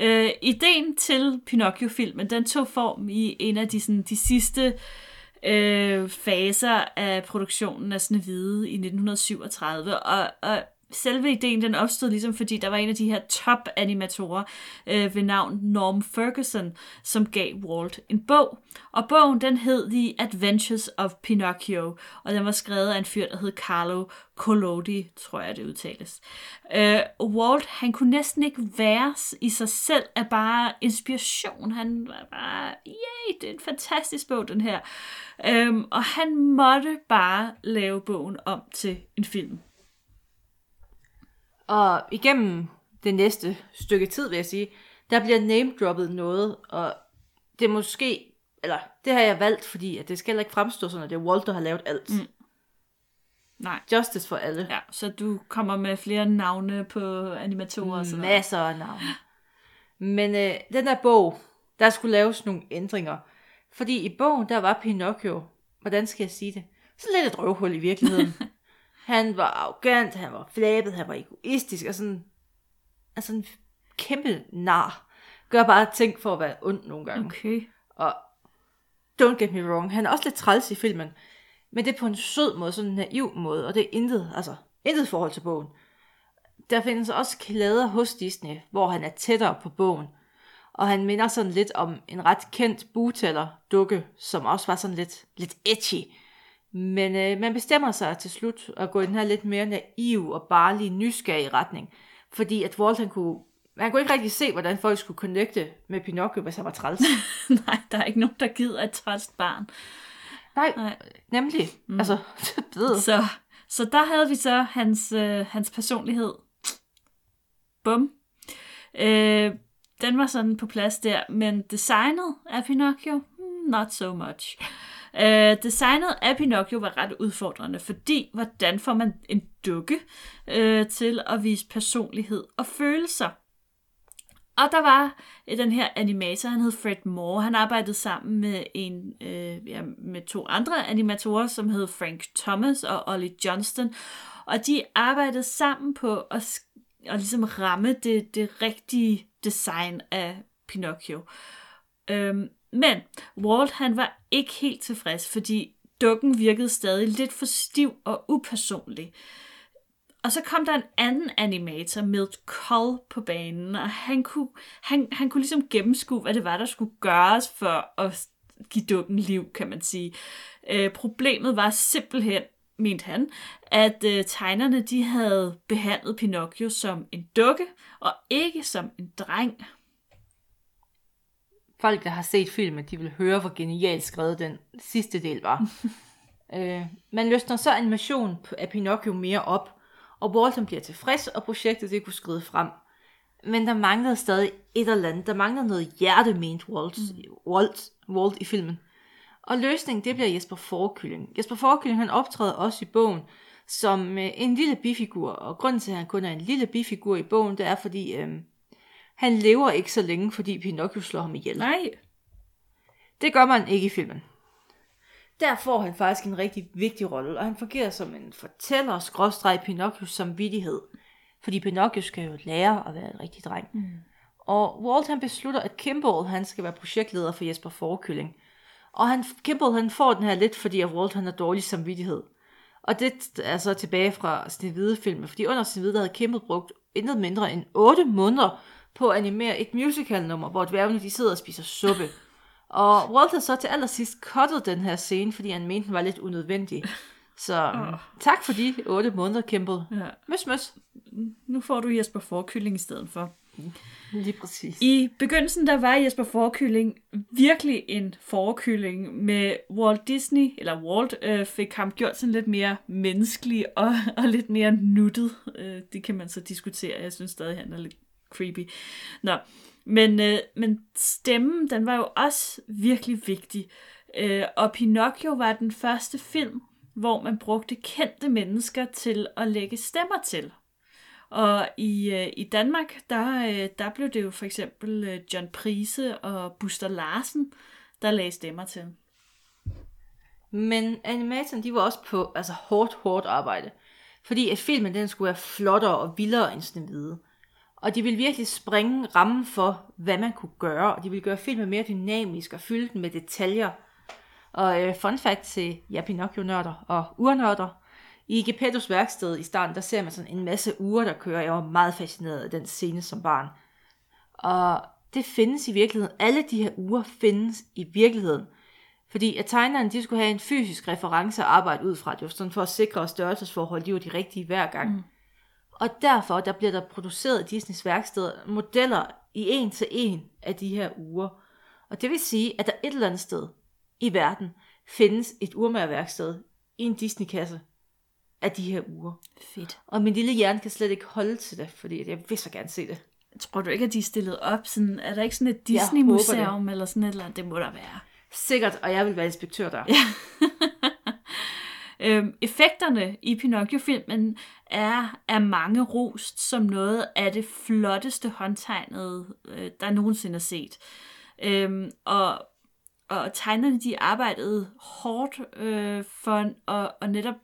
Øh, ideen til Pinocchio-filmen, den tog form i en af de, sådan, de sidste øh, faser af produktionen af Snevide i 1937, og, og selve ideen den opstod ligesom fordi der var en af de her top animatorer øh, ved navn Norm Ferguson, som gav Walt en bog. Og bogen den hed The Adventures of Pinocchio, og den var skrevet af en fyr, der hed Carlo Collodi, tror jeg det udtales. Øh, Walt, han kunne næsten ikke være i sig selv af bare inspiration. Han var bare, yay, det er en fantastisk bog, den her. Øh, og han måtte bare lave bogen om til en film. Og igennem det næste stykke tid, vil jeg sige, der bliver name-droppet noget, og det er måske, eller det har jeg valgt, fordi at det skal heller ikke fremstå sådan, at det er Walt, der har lavet alt. Mm. Nej. Justice for alle. Ja, så du kommer med flere navne på animatorer og sådan noget. Masser af navne. Men øh, den der bog, der skulle laves nogle ændringer. Fordi i bogen, der var Pinocchio, hvordan skal jeg sige det, så lidt et røvhul i virkeligheden. han var arrogant, han var flabet, han var egoistisk, og sådan, altså en kæmpe nar. Gør bare ting for at være ond nogle gange. Okay. Og don't get me wrong, han er også lidt træls i filmen. Men det er på en sød måde, sådan en naiv måde, og det er intet, altså intet forhold til bogen. Der findes også klæder hos Disney, hvor han er tættere på bogen. Og han minder sådan lidt om en ret kendt butæller dukke, som også var sådan lidt, lidt etchy. Men øh, man bestemmer sig til slut at gå i den her lidt mere naiv og barnlige nysgerrige retning. Fordi at Walt han kunne, han kunne ikke rigtig se, hvordan folk skulle connecte med Pinocchio, hvis han var træls. Nej, der er ikke nogen, der gider et trælst barn. Nej, Nej. nemlig. Mm. Altså, ved. Så, så der havde vi så hans, øh, hans personlighed. Bum. Øh, den var sådan på plads der, men designet af Pinocchio, hmm, not so much. Øh, designet af Pinocchio var ret udfordrende, fordi hvordan får man en dukke øh, til at vise personlighed og følelser? Og der var øh, den her animator, han hed Fred Moore. Han arbejdede sammen med en øh, ja, med to andre animatorer, som hed Frank Thomas og Ollie Johnston. Og de arbejdede sammen på at, at ligesom ramme det, det rigtige design af Pinocchio. Øhm, men Walt han var ikke helt tilfreds, fordi dukken virkede stadig lidt for stiv og upersonlig. Og så kom der en anden animator, Milt Cull, på banen, og han kunne, han, han kunne ligesom gennemskue, hvad det var, der skulle gøres for at give dukken liv, kan man sige. Øh, problemet var simpelthen, mente han, at øh, tegnerne de havde behandlet Pinocchio som en dukke, og ikke som en dreng. Folk, der har set filmen, de vil høre, hvor genialt skrevet den sidste del var. øh, man løsner så animation af Pinocchio mere op, og Walton bliver tilfreds, og projektet det kunne skride frem. men der manglede stadig et eller andet. Der manglede noget hjerte, mente Walt, mm. Walt, Walt i filmen. Og løsningen, det bliver Jesper Forkylling. Jesper Forkylling, han optræder også i bogen som øh, en lille bifigur. Og grunden til, at han kun er en lille bifigur i bogen, det er, fordi øh, han lever ikke så længe, fordi Pinocchio slår ham ihjel. Nej. Det gør man ikke i filmen. Der får han faktisk en rigtig vigtig rolle, og han fungerer som en fortæller, skråstreg Pinocchios samvittighed. Fordi Pinocchio skal jo lære at være en rigtig dreng. Mm. Og Walt han beslutter, at Kimball han skal være projektleder for Jesper Forkylling. Og han, Kimball han får den her lidt, fordi at Walt han har dårlig samvittighed. Og det er så tilbage fra Snevide filmen, fordi under Snevide havde Kimball brugt intet mindre end 8 måneder på at animere et musical-nummer, hvor dværgene de sidder og spiser suppe. Og Walt har så til allersidst cuttet den her scene, fordi han mente, den var lidt unødvendig. Så oh. tak for de 8 måneder, Kimball. Ja. Møs, møs. Nu får du Jesper Forkylling i stedet for. Lige præcis. I begyndelsen der var Jesper Forkylling virkelig en forkylling med Walt Disney, eller Walt øh, fik ham gjort sådan lidt mere menneskelig og, og lidt mere nuttet. Øh, det kan man så diskutere. Jeg synes stadig, han er lidt creepy. Nå, men, øh, men stemmen, den var jo også virkelig vigtig. Øh, og Pinocchio var den første film, hvor man brugte kendte mennesker til at lægge stemmer til. Og i, øh, i Danmark, der, øh, der blev det jo for eksempel øh, John Prise og Buster Larsen, der lagde stemmer til. Men animatoren, de var også på altså hårdt, hårdt arbejde. Fordi at filmen, den skulle være flottere og vildere end Snevide. Og de ville virkelig springe rammen for, hvad man kunne gøre, og de ville gøre filmen mere dynamisk og fylde den med detaljer. Og øh, fun fact til ja, Pinocchio-nørder og urnørder, i Geppettos værksted i starten, der ser man sådan en masse uger, der kører. Jeg var meget fascineret af den scene som barn. Og det findes i virkeligheden. Alle de her uger findes i virkeligheden. Fordi at tegnerne, de skulle have en fysisk reference at arbejde ud fra. Det var sådan for at sikre, at størrelsesforhold, de var de rigtige hver gang. Mm. Og derfor, der bliver der produceret i Disneys værksteder modeller i en til en af de her uger. Og det vil sige, at der et eller andet sted i verden findes et urmærværksted i en Disney-kasse, af de her uger. Fedt. Og min lille hjerne kan slet ikke holde til det, fordi jeg vil så gerne se det. Tror du ikke, at de er stillet op? Sådan, er der ikke sådan et Disney-museum eller sådan et eller andet? Det må der være. Sikkert, og jeg vil være inspektør der. Ja. øhm, effekterne i Pinocchio-filmen er, er mange rost som noget af det flotteste håndtegnede, øh, der nogensinde er set. Øhm, og, og tegnerne, de arbejdede hårdt øh, for at, at netop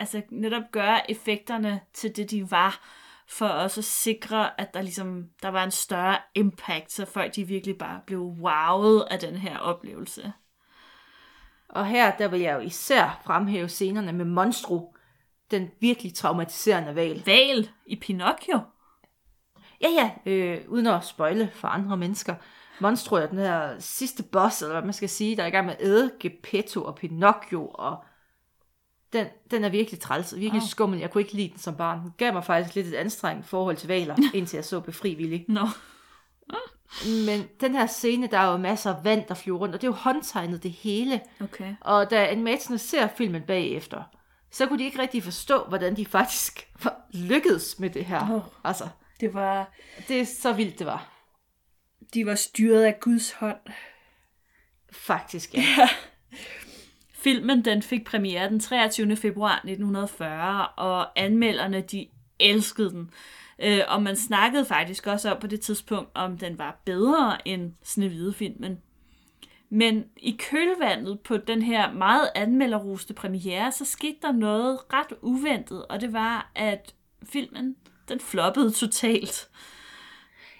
altså netop gøre effekterne til det, de var, for også at sikre, at der ligesom der var en større impact, så folk de virkelig bare blev wowet af den her oplevelse. Og her, der vil jeg jo især fremhæve scenerne med Monstro, den virkelig traumatiserende val. Val i Pinocchio? Ja, ja, øh, uden at spøjle for andre mennesker. Monstro er den her sidste boss, eller hvad man skal sige, der er i gang med at æde Geppetto og Pinocchio og den, den er virkelig træls, virkelig oh. skummel. Jeg kunne ikke lide den som barn. Den gav mig faktisk lidt et anstrengt forhold til valer, indtil jeg så befrivillig. No. Men den her scene, der er jo masser af vand, der flyver rundt, og det er jo håndtegnet det hele. Okay. Og da animatorerne ser filmen bagefter, så kunne de ikke rigtig forstå, hvordan de faktisk lykkedes med det her. Oh. Altså, det var... Det er så vildt, det var. De var styret af Guds hånd. Faktisk, ja. ja. Filmen den fik premiere den 23. februar 1940, og anmelderne de elskede den. Øh, og man snakkede faktisk også om på det tidspunkt, om den var bedre end Snevide-filmen. Men i kølvandet på den her meget anmelderroste premiere, så skete der noget ret uventet, og det var, at filmen den floppede totalt.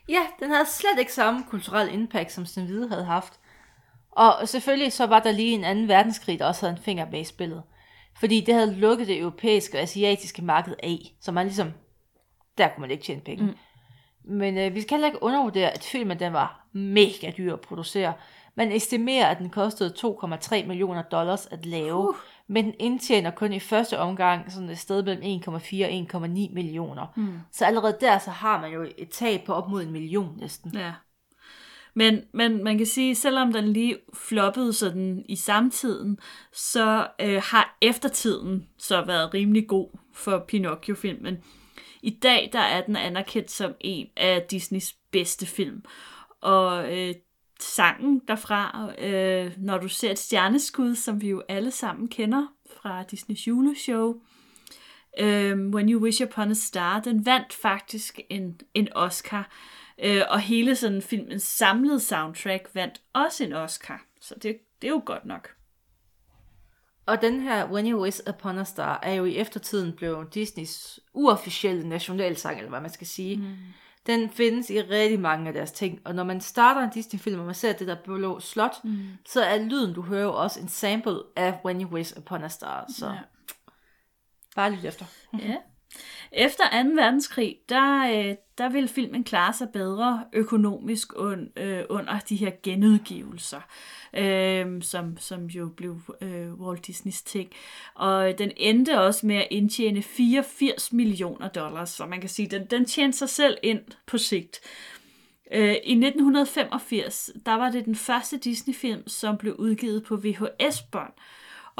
Ja, den havde slet ikke samme kulturel impact, som Snevide havde haft. Og selvfølgelig så var der lige en anden verdenskrig, der også havde en finger med i spillet. Fordi det havde lukket det europæiske og asiatiske marked af, så man ligesom, der kunne man ikke tjene penge. Mm. Men øh, vi skal heller ikke undervurdere, at filmen den var mega dyr at producere. Man estimerer, at den kostede 2,3 millioner dollars at lave, uh. men den indtjener kun i første omgang sådan et sted mellem 1,4 og 1,9 millioner. Mm. Så allerede der, så har man jo et tab på op mod en million næsten. Ja. Men, men man kan sige, selvom den lige floppede sådan i samtiden, så øh, har eftertiden så været rimelig god for Pinocchio-filmen. I dag der er den anerkendt som en af Disneys bedste film. Og øh, sangen derfra, øh, når du ser et stjerneskud, som vi jo alle sammen kender fra Disneys juleshow, øh, When You Wish Upon a Star, den vandt faktisk en, en Oscar. Øh, og hele sådan filmens samlede soundtrack vandt også en Oscar. Så det, det er jo godt nok. Og den her When You Wish Upon a Star er jo i eftertiden blevet Disneys uofficielle nationalsang, eller hvad man skal sige. Mm. Den findes i rigtig mange af deres ting, og når man starter en Disney-film, og man ser det der blå slot, mm. så er lyden, du hører jo også en sample af When You Wish Upon a Star. Så ja. bare lyt efter. ja. Efter 2. verdenskrig, der, øh, der ville filmen klare sig bedre økonomisk un, øh, under de her genudgivelser, øh, som, som jo blev øh, Walt Disneys ting. Og den endte også med at indtjene 84 millioner dollars, så man kan sige, den, den tjente sig selv ind på sigt. Øh, I 1985, der var det den første Disney-film, som blev udgivet på VHS-bånd,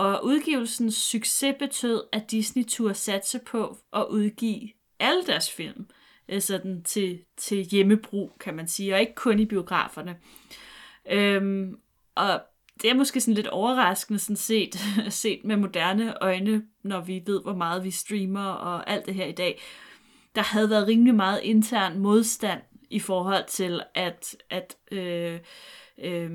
og udgivelsens succes betød, at Disney turde satse på at udgive alle deres film øh, sådan til, til hjemmebrug, kan man sige, og ikke kun i biograferne. Øhm, og det er måske sådan lidt overraskende sådan set, set med moderne øjne, når vi ved, hvor meget vi streamer og alt det her i dag. Der havde været rimelig meget intern modstand i forhold til at, at øh, øh,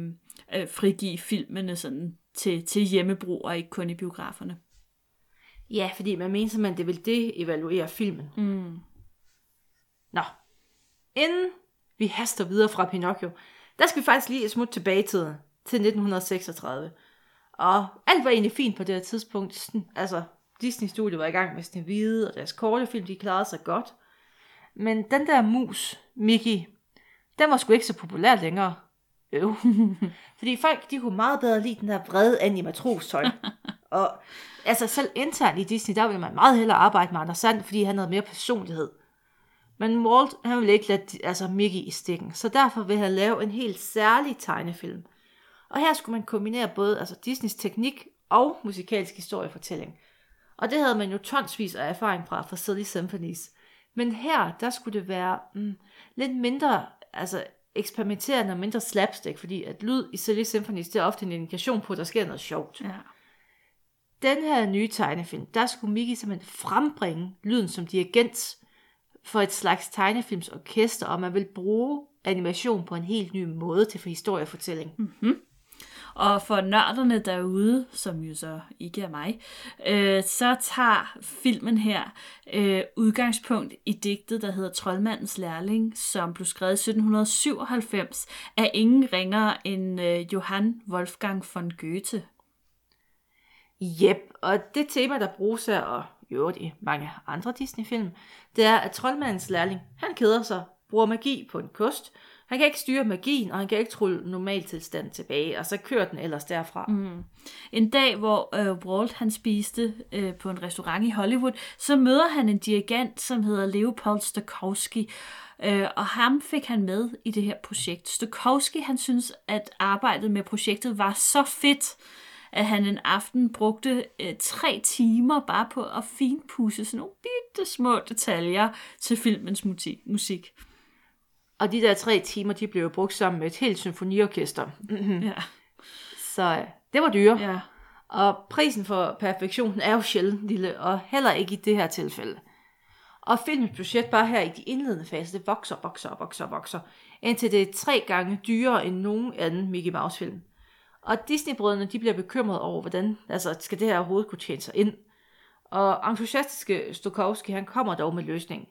øh frigive filmene sådan til, til hjemmebrug og ikke kun i biograferne. Ja, fordi man mener simpelthen, det vil det evaluere filmen. Mm. Nå, inden vi haster videre fra Pinocchio, der skal vi faktisk lige et smut tilbage tiden, til 1936. Og alt var egentlig fint på det her tidspunkt. Altså, Disney Studio var i gang med sin hvide, og deres korte film, de klarede sig godt. Men den der mus, Mickey, den var sgu ikke så populær længere. Øv. Fordi folk, de kunne meget bedre lide den der brede animatrostøj. og altså selv internt i Disney, der ville man meget hellere arbejde med Anders Sand, fordi han havde mere personlighed. Men Walt, han ville ikke lade altså Mickey i stikken, så derfor vil han lave en helt særlig tegnefilm. Og her skulle man kombinere både altså Disneys teknik og musikalsk historiefortælling. Og det havde man jo tonsvis af erfaring fra fra Silly Symphonies. Men her, der skulle det være mm, lidt mindre altså eksperimenterende og mindre slapstick, fordi at lyd i Silly Symphonies, det er ofte en indikation på, at der sker noget sjovt. Ja. Den her nye tegnefilm, der skulle Mickey simpelthen frembringe lyden som dirigent for et slags tegnefilmsorkester, og man vil bruge animation på en helt ny måde til for historiefortælling. Mm-hmm. Og for nørderne derude, som jo så ikke er mig, øh, så tager filmen her øh, udgangspunkt i digtet, der hedder Troldmandens Lærling, som blev skrevet i 1797 af ingen ringere end øh, Johann Wolfgang von Goethe. Jep, og det tema, der bruges her, og jo i mange andre Disney-film, det er, at troldmandens lærling, han keder sig, bruger magi på en kost, han kan ikke styre magien, og han kan ikke trylle normaltilstand tilbage, og så kører den ellers derfra. Mm. En dag, hvor øh, Walt han spiste øh, på en restaurant i Hollywood, så møder han en dirigent, som hedder Leopold Stokowski, øh, og ham fik han med i det her projekt. Stokowski, han synes, at arbejdet med projektet var så fedt, at han en aften brugte øh, tre timer bare på at finpudse sådan nogle bitte små detaljer til filmens musik. Og de der tre timer, de blev brugt sammen med et helt symfoniorkester. ja. Så det var dyre. Ja. Og prisen for perfektion er jo sjældent lille, og heller ikke i det her tilfælde. Og filmens budget bare her i de indledende fase, det vokser, vokser, vokser, vokser, indtil det er tre gange dyrere end nogen anden Mickey Mouse film. Og Disney-brødrene, de bliver bekymrede over, hvordan altså, skal det her overhovedet kunne tjene sig ind. Og entusiastiske Stokowski, han kommer dog med løsningen.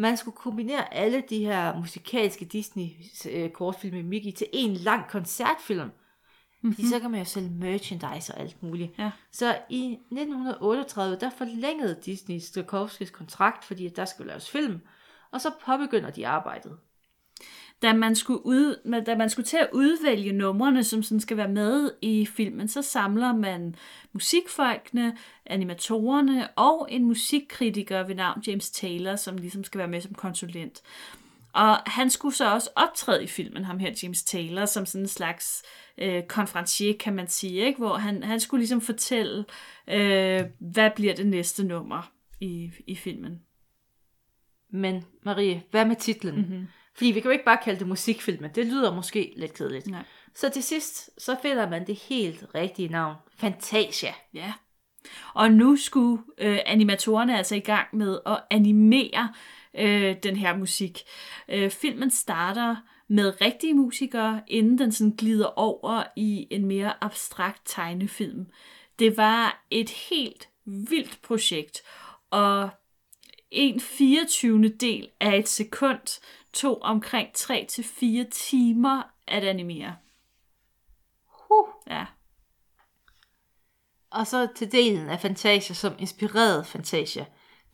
Man skulle kombinere alle de her musikalske Disney-kortfilm med Mickey til en lang koncertfilm. Mm-hmm. Fordi så kan man jo sælge merchandise og alt muligt. Ja. Så i 1938, der forlængede Disney Stokowskis kontrakt, fordi der skulle laves film, og så påbegynder de arbejdet da man skulle, ud, da man skulle til at udvælge numrene, som sådan skal være med i filmen, så samler man musikfolkene, animatorerne og en musikkritiker ved navn James Taylor, som ligesom skal være med som konsulent. Og han skulle så også optræde i filmen, ham her James Taylor, som sådan en slags øh, konferencier, kan man sige, ikke? hvor han, han skulle ligesom fortælle, øh, hvad bliver det næste nummer i, i filmen. Men Marie, hvad med titlen? Mm-hmm. Fordi vi kan jo ikke bare kalde det musikfilm, det lyder måske lidt kedeligt. Nej. Så til sidst, så finder man det helt rigtige navn. Fantasia. Ja. Og nu skulle øh, animatorerne altså i gang med at animere øh, den her musik. Øh, filmen starter med rigtige musikere, inden den sådan glider over i en mere abstrakt tegnefilm. Det var et helt vildt projekt, og en 24. del af et sekund tog omkring 3-4 timer at animere. Huh. Ja. Og så til delen af Fantasia, som inspirerede Fantasia.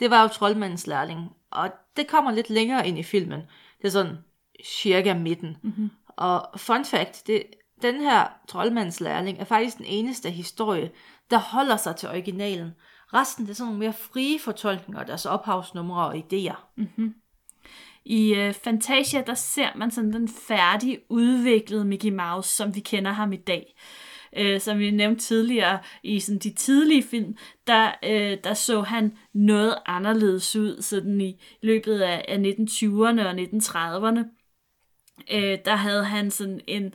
Det var jo troldmandens lærling. Og det kommer lidt længere ind i filmen. Det er sådan cirka midten. Mm-hmm. Og fun fact, det, den her troldmandens lærling er faktisk den eneste historie, der holder sig til originalen. Resten det er sådan nogle mere frie fortolkninger af deres ophavsnumre og idéer. I øh, Fantasia, der ser man sådan den færdige, udviklede Mickey Mouse, som vi kender ham i dag. Øh, som vi nævnte tidligere i sådan de tidlige film, der, øh, der så han noget anderledes ud sådan i løbet af, af 1920'erne og 1930'erne. Øh, der havde han sådan en,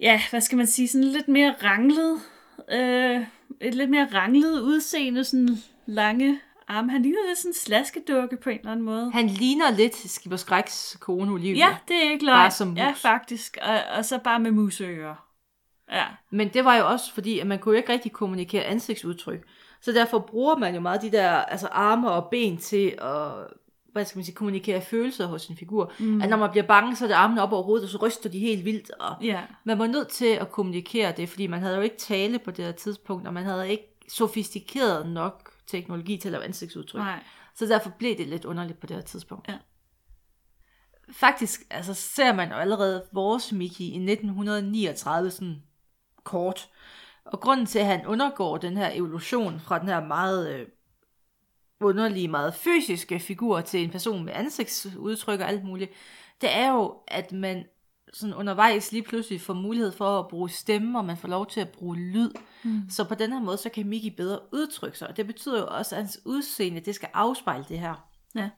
ja, hvad skal man sige, sådan lidt mere ranglet, øh, et lidt mere ranglet udseende, sådan lange arme. Han ligner lidt sådan en slaskedukke på en eller anden måde. Han ligner lidt Skipper Skræks kone Olivia. Ja, det er ikke løgn. Bare som mus. Ja, faktisk. Og, og så bare med museører. Ja. Men det var jo også fordi, at man kunne jo ikke rigtig kommunikere ansigtsudtryk. Så derfor bruger man jo meget de der altså arme og ben til at hvad skal man sige, kommunikere følelser hos sin figur. Mm. At når man bliver bange, så er det armene op over hovedet, og så ryster de helt vildt. Og Ja. man var nødt til at kommunikere det, fordi man havde jo ikke tale på det her tidspunkt, og man havde ikke sofistikeret nok teknologi til at lave ansigtsudtryk. Nej. Så derfor blev det lidt underligt på det her tidspunkt. Ja. Faktisk altså, ser man jo allerede vores Mickey i 1939 sådan kort. Og grunden til, at han undergår den her evolution fra den her meget øh, underlige, meget fysiske figur til en person med ansigtsudtryk og alt muligt, det er jo, at man sådan undervejs lige pludselig får mulighed for at bruge stemme, og man får lov til at bruge lyd. Mm. Så på den her måde, så kan Mickey bedre udtrykke sig. Og det betyder jo også, at hans udseende, det skal afspejle det her. Ja.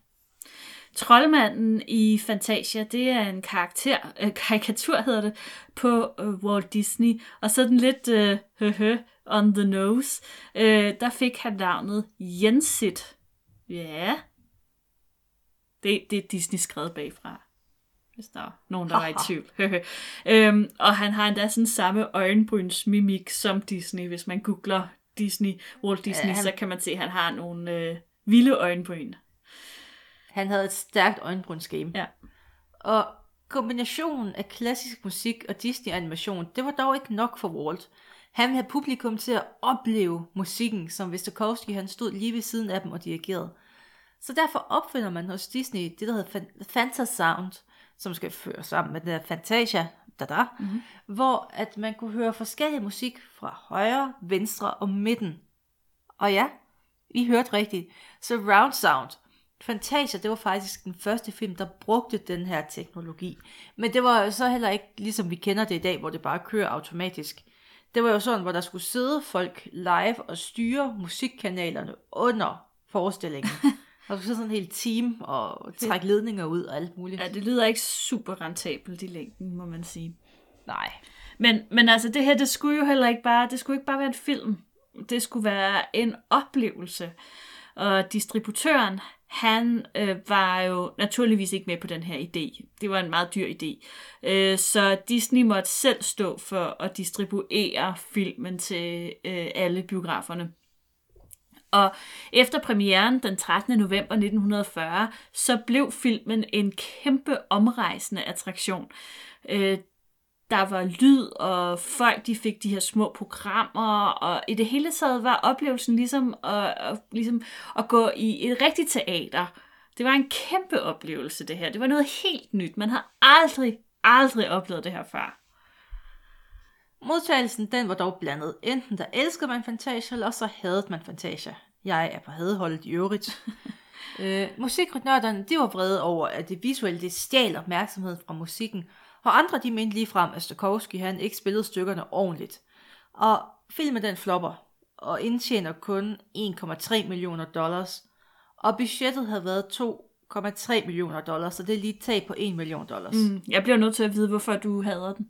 Troldmanden i Fantasia, det er en karakter, øh, karikatur hedder det, på øh, Walt Disney. Og så den lidt øh, høhø on the nose. Øh, der fik han navnet Jensit. Ja. Det, det er Disney skrevet bagfra. Hvis der er nogen, der var i tvivl. øhm, og han har endda sådan samme øjenbrynsmimik som Disney. Hvis man googler Disney, Walt Disney, Ja, han- så kan man se, at han har nogle øh, vilde øjenbryn. Han havde et stærkt øjenbrynsgame. Ja. Og kombinationen af klassisk musik og Disney-animation, det var dog ikke nok for Walt. Han ville have publikum til at opleve musikken, som hvis Stokowski han stod lige ved siden af dem og dirigerede. Så derfor opfinder man hos Disney det, der hedder Fan- Fantasound, som skal føre sammen med det der Fantasia, da da, mm-hmm. hvor at man kunne høre forskellig musik fra højre, venstre og midten. Og ja, I hørte rigtigt. Surround sound. Fantasia, det var faktisk den første film, der brugte den her teknologi. Men det var jo så heller ikke, ligesom vi kender det i dag, hvor det bare kører automatisk. Det var jo sådan, hvor der skulle sidde folk live og styre musikkanalerne under forestillingen. Skulle sidde sådan en hel team og trække ledninger ud og alt muligt. Ja, det lyder ikke super rentabelt i længden, må man sige. Nej. Men, men altså, det her, det skulle jo heller ikke bare, det skulle ikke bare være en film. Det skulle være en oplevelse. Og distributøren, han øh, var jo naturligvis ikke med på den her idé. Det var en meget dyr idé. Øh, så Disney måtte selv stå for at distribuere filmen til øh, alle biograferne. Og efter premieren den 13. november 1940, så blev filmen en kæmpe omrejsende attraktion. Øh, der var lyd, og folk de fik de her små programmer, og i det hele taget var oplevelsen ligesom at, at, ligesom at gå i et rigtigt teater. Det var en kæmpe oplevelse, det her. Det var noget helt nyt. Man har aldrig, aldrig oplevet det her før. Modtagelsen, den var dog blandet. Enten der elskede man Fantasia, eller så hadede man Fantasia. Jeg er på hadeholdet i øvrigt. øh, musiknørderne, de var vrede over, at det visuelle, det stjal opmærksomhed fra musikken, og andre, de mente ligefrem, at Stokowski, han ikke spillede stykkerne ordentligt. Og filmen, den flopper, og indtjener kun 1,3 millioner dollars. Og budgettet havde været 2,3 millioner dollars, så det er lige et tab på 1 million dollars. Mm, jeg bliver nødt til at vide, hvorfor du hader den.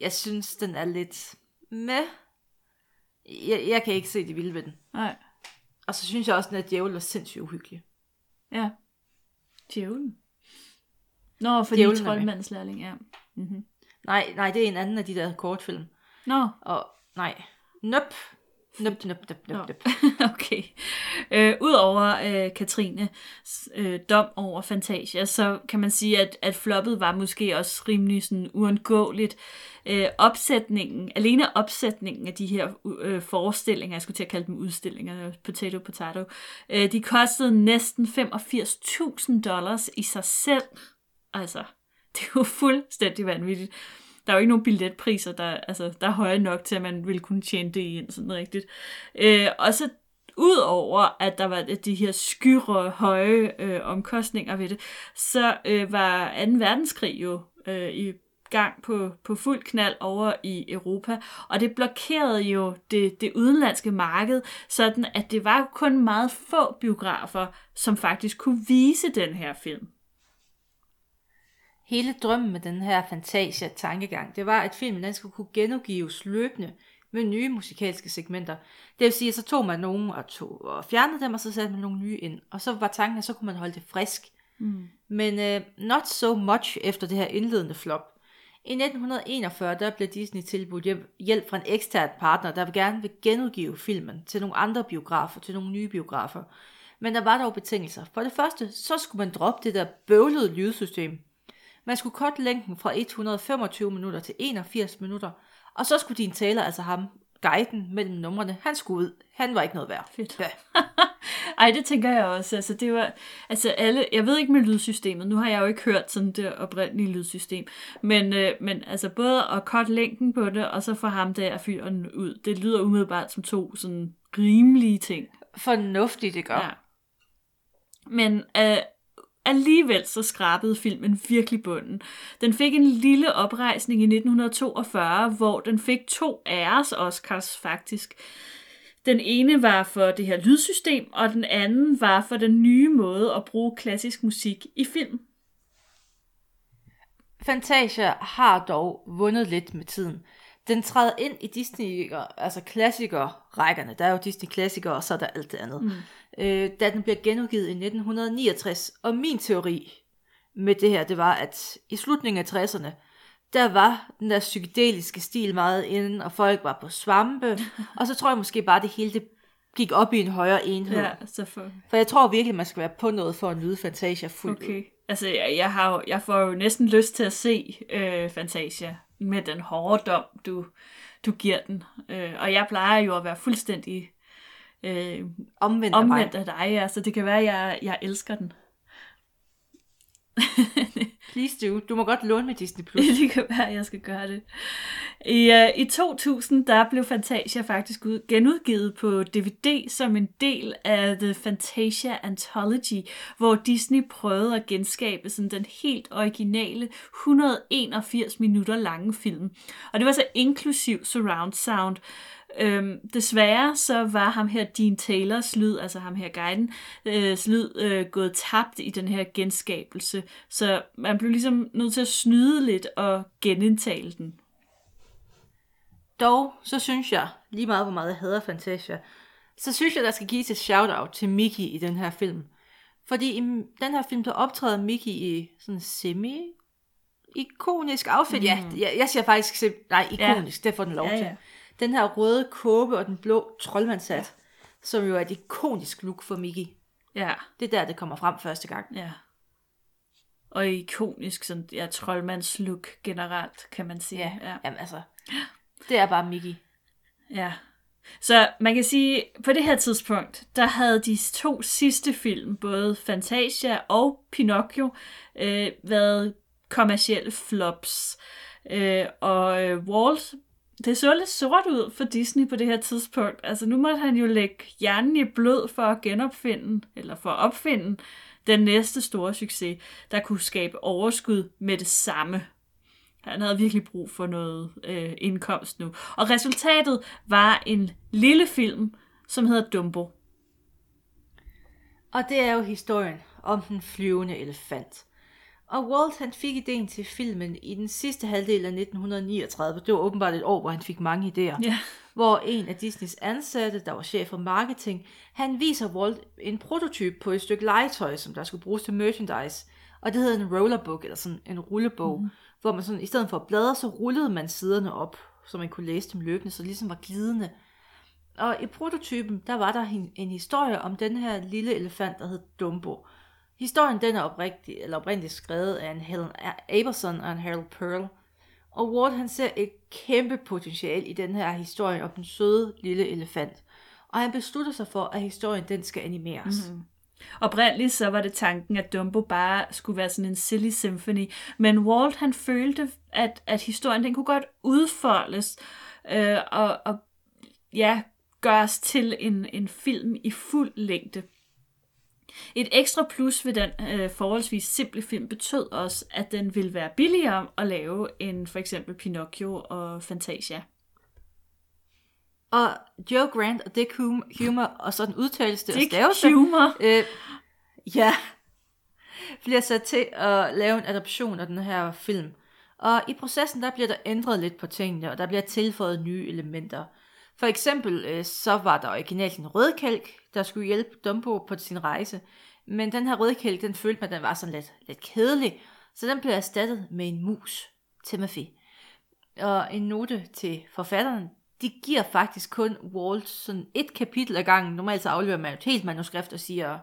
Jeg synes, den er lidt med. Jeg, jeg kan ikke se det vilde ved den. Nej. Og så synes jeg også, at den er djævel er sindssygt uhyggelig. Ja. Djævlen. Nå, fordi Djævlen er med. troldmandslærling, ja. Mm-hmm. Nej, nej, det er en anden af de der kortfilm. Nå, Og nej, nøp. Nøp, nøp, nøp, Nå. nøp. okay. Øh, Udover øh, Katrine øh, dom over Fantasia, så kan man sige, at, at floppet var måske også rimelig sådan uundgåeligt. Øh, opsætningen, alene opsætningen af de her øh, forestillinger, jeg skulle til at kalde dem udstillinger, potato potato, øh, de kostede næsten 85.000 dollars i sig selv. Altså, det er jo fuldstændig vanvittigt. Der er jo ikke nogen billetpriser, der, altså, der er høje nok til, at man ville kunne tjene det ind sådan rigtigt. Øh, og så udover at der var de her skyre høje øh, omkostninger ved det, så øh, var 2. verdenskrig jo øh, i gang på, på fuld knald over i Europa, og det blokerede jo det, det udenlandske marked, sådan at det var kun meget få biografer, som faktisk kunne vise den her film. Hele drømmen med den her Fantasia-tankegang, det var, at filmen den skulle kunne genudgives løbende med nye musikalske segmenter. Det vil sige, at så tog man nogen og, tog, og fjernede dem, og så satte man nogle nye ind. Og så var tanken, at så kunne man holde det frisk. Mm. Men uh, not so much efter det her indledende flop. I 1941 der blev Disney tilbudt hjælp, hjælp fra en ekstern partner, der gerne vil genudgive filmen til nogle andre biografer, til nogle nye biografer. Men der var dog betingelser. For det første, så skulle man droppe det der bøvlede lydsystem. Man skulle korte længden fra 125 minutter til 81 minutter, og så skulle din taler, altså ham, guiden mellem numrene, han skulle ud. Han var ikke noget værd. Fedt. Ja. Ej, det tænker jeg også. Altså, det var, altså alle, jeg ved ikke med lydsystemet, nu har jeg jo ikke hørt sådan det oprindelige lydsystem, men, øh, men altså både at korte længden på det, og så få ham der fyren ud, det lyder umiddelbart som to sådan rimelige ting. Fornuftigt, det gør. Ja. Men øh, alligevel så skrabede filmen virkelig bunden. Den fik en lille oprejsning i 1942, hvor den fik to æres Oscars faktisk. Den ene var for det her lydsystem, og den anden var for den nye måde at bruge klassisk musik i film. Fantasia har dog vundet lidt med tiden. Den træder ind i Disney, altså klassikerrækkerne. Der er jo Disney klassikere, og så er der alt det andet. Mm. Øh, da den bliver genudgivet i 1969. Og min teori med det her, det var, at i slutningen af 60'erne, der var den der psykedeliske stil meget inde, og folk var på svampe. og så tror jeg måske bare, det hele det gik op i en højere enhed. Ja, så for... For jeg tror virkelig, man skal være på noget for at nyde Fantasia fuldt ud. Okay. Altså, jeg, jeg, har jo, jeg får jo næsten lyst til at se øh, Fantasia med den hårde dom, du, du giver den. Øh, og jeg plejer jo at være fuldstændig øh, Omvendt, af mig. omvendt af dig, ja, så det kan være, at jeg, jeg elsker den. Please do. Du må godt låne med Disney+. Plus. det kan være, at jeg skal gøre det. I, uh, I 2000, der blev Fantasia faktisk ud, genudgivet på DVD som en del af The Fantasia Anthology, hvor Disney prøvede at genskabe sådan den helt originale 181 minutter lange film. Og det var så inklusiv surround sound. Øhm, desværre så var ham her Dean Taylors lyd, altså ham her guiden, øh, lyd øh, gået tabt i den her genskabelse. Så man blev ligesom nødt til at snyde lidt og genindtale den. Dog, så synes jeg, lige meget hvor meget jeg hader Fantasia, så synes jeg, der skal gives et shout-out til Mickey i den her film. Fordi i den her film, der optræder Mickey i sådan semi ikonisk outfit. Mm. Ja, jeg, jeg siger faktisk, nej, ikonisk, ja. det får den lov Ja, til. ja. Den her røde kåbe og den blå troldmandshat, ja. som jo er et ikonisk look for Mickey. Ja, Det er der, det kommer frem første gang. ja. Og ikonisk, sådan, ja, troldmands look generelt, kan man sige. Ja, ja. ja. jamen altså, det er bare Mickey. Ja. Så man kan sige, på det her tidspunkt, der havde de to sidste film, både Fantasia og Pinocchio, øh, været kommercielle flops. Øh, og øh, Walt, det så lidt sort ud for Disney på det her tidspunkt. Altså nu måtte han jo lægge hjernen i blød for at genopfinde, eller for at opfinde den næste store succes, der kunne skabe overskud med det samme. Han havde virkelig brug for noget øh, indkomst nu. Og resultatet var en lille film, som hedder Dumbo. Og det er jo historien om den flyvende elefant. Og Walt han fik ideen til filmen i den sidste halvdel af 1939. Det var åbenbart et år, hvor han fik mange idéer. Ja. Hvor en af Disneys ansatte, der var chef for marketing, han viser Walt en prototyp på et stykke legetøj, som der skulle bruges til merchandise. Og det hedder en rollerbook, eller sådan en rullebog, mm. hvor man sådan, i stedet for at bladre, så rullede man siderne op, så man kunne læse dem løbende, så det ligesom var glidende. Og i prototypen, der var der en, en historie om den her lille elefant, der hed Dumbo. Historien den er oprigtig, eller oprindeligt skrevet af en Helen Aberson og en Harold Pearl. Og Ward han ser et kæmpe potentiale i den her historie om den søde lille elefant. Og han beslutter sig for, at historien den skal animeres. Mm-hmm. Oprindeligt så var det tanken, at Dumbo bare skulle være sådan en silly symphony, men Walt han følte, at, at historien den kunne godt udfoldes øh, og, og ja, gøres til en, en film i fuld længde. Et ekstra plus ved den øh, forholdsvis simple film betød også, at den ville være billigere at lave end for eksempel Pinocchio og Fantasia. Og Joe Grant og Dick Humor, og sådan udtales det Dick og staves det, Humor. øh, ja, bliver sat til at lave en adoption af den her film. Og i processen, der bliver der ændret lidt på tingene, og der bliver tilføjet nye elementer. For eksempel, øh, så var der originalt en rødkælk, der skulle hjælpe Dumbo på sin rejse. Men den her rødkælk, den følte man, den var sådan lidt, lidt kedelig, så den blev erstattet med en mus, Timothy. Og en note til forfatteren, de giver faktisk kun Walt sådan et kapitel ad gangen. Normalt så afleverer man et helt manuskript og siger,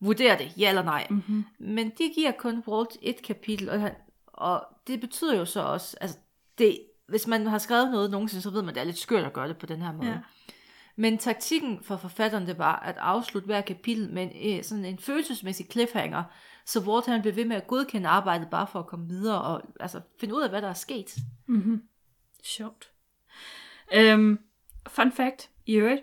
vurder det, ja eller nej. Mm-hmm. Men de giver kun Walt et kapitel, og, han, og det betyder jo så også, altså det, hvis man har skrevet noget nogensinde, så ved man, at det er lidt skørt at gøre det på den her måde. Ja. Men taktikken for forfatteren, det var at afslutte hver kapitel med en, sådan en følelsesmæssig cliffhanger, så Walt han blev ved med at godkende arbejdet bare for at komme videre og altså, finde ud af, hvad der er sket. Mm-hmm. Sjovt. Um, fun fact, i øvrigt.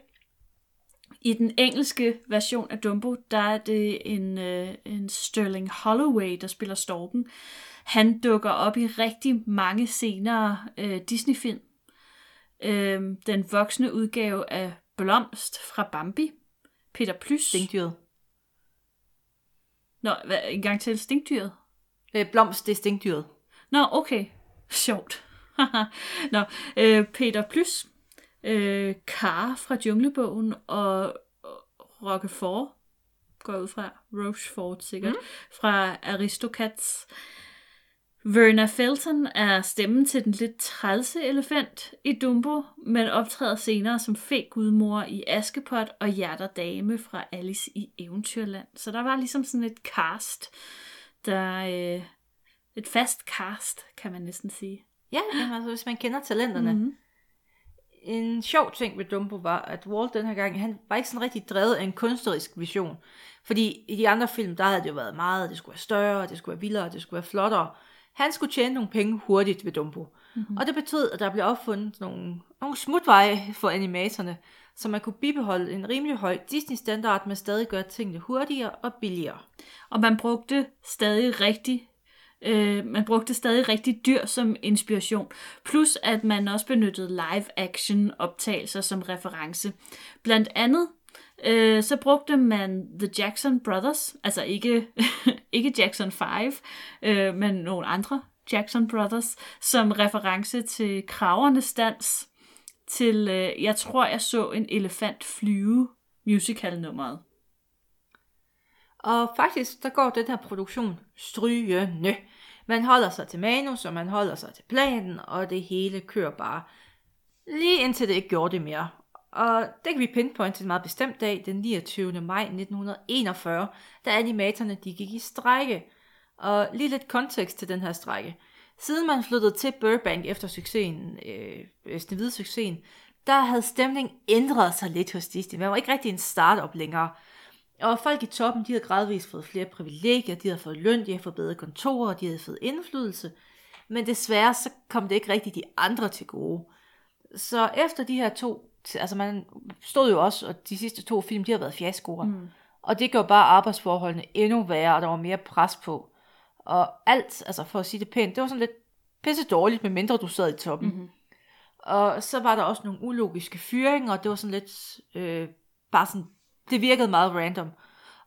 I den engelske version af Dumbo, der er det en, uh, en Sterling Holloway, der spiller storken. Han dukker op i rigtig mange senere uh, Disney-film. Uh, den voksne udgave af Blomst fra Bambi. Peter Plys. Stinkdyret. Nå, hvad, en gang til. Stinkdyret? Øh, blomst, det er stinkdyret. Nå, okay. Sjovt. Nå, øh, Peter Plys, øh, Kar fra Junglebogen og Roquefort, går ud fra, Rochefort sikkert, mm. fra Aristocats. Verna Felton er stemmen til den lidt trælse elefant i Dumbo, men optræder senere som fæk gudmor i Askepot og Hjerter Dame fra Alice i Eventyrland. Så der var ligesom sådan et cast, der... Øh, et fast cast, kan man næsten sige. Ja, jamen, altså, hvis man kender talenterne. Mm-hmm. En sjov ting ved Dumbo var, at Walt den her gang, han var ikke sådan rigtig drevet af en kunstnerisk vision. Fordi i de andre film, der havde det jo været meget, det skulle være større, det skulle være vildere, det skulle være flottere. Han skulle tjene nogle penge hurtigt ved Dumbo. Mm-hmm. Og det betød, at der blev opfundet nogle, nogle smutveje for animatorerne, så man kunne bibeholde en rimelig høj Disney-standard, men stadig gøre tingene hurtigere og billigere. Og man brugte stadig rigtig Øh, man brugte stadig rigtig dyr som inspiration, plus at man også benyttede live-action optagelser som reference. Blandt andet øh, så brugte man The Jackson Brothers, altså ikke, ikke Jackson 5, øh, men nogle andre Jackson Brothers, som reference til kravernes dans, til, øh, jeg tror, jeg så en elefant flyve musical-nummeret. Og faktisk, der går den her produktion strygende. Man holder sig til manus, og man holder sig til planen, og det hele kører bare. Lige indtil det ikke gjorde det mere. Og det kan vi pinpointe til en meget bestemt dag, den 29. maj 1941, da animatorerne de gik i strække. Og lige lidt kontekst til den her strække. Siden man flyttede til Burbank efter succesen, øh, øh Snevide succesen, der havde stemningen ændret sig lidt hos Disney. Man var ikke rigtig en startup længere. Og folk i toppen, de havde gradvist fået flere privilegier, de havde fået løn, de havde fået bedre kontorer, de havde fået indflydelse. Men desværre, så kom det ikke rigtig de andre til gode. Så efter de her to, altså man stod jo også, og de sidste to film, de har været fiaskoer. Mm. Og det gjorde bare arbejdsforholdene endnu værre, og der var mere pres på. Og alt, altså for at sige det pænt, det var sådan lidt pisse dårligt, med mindre du sad i toppen. Mm-hmm. Og så var der også nogle ulogiske fyringer, og det var sådan lidt øh, bare sådan det virkede meget random.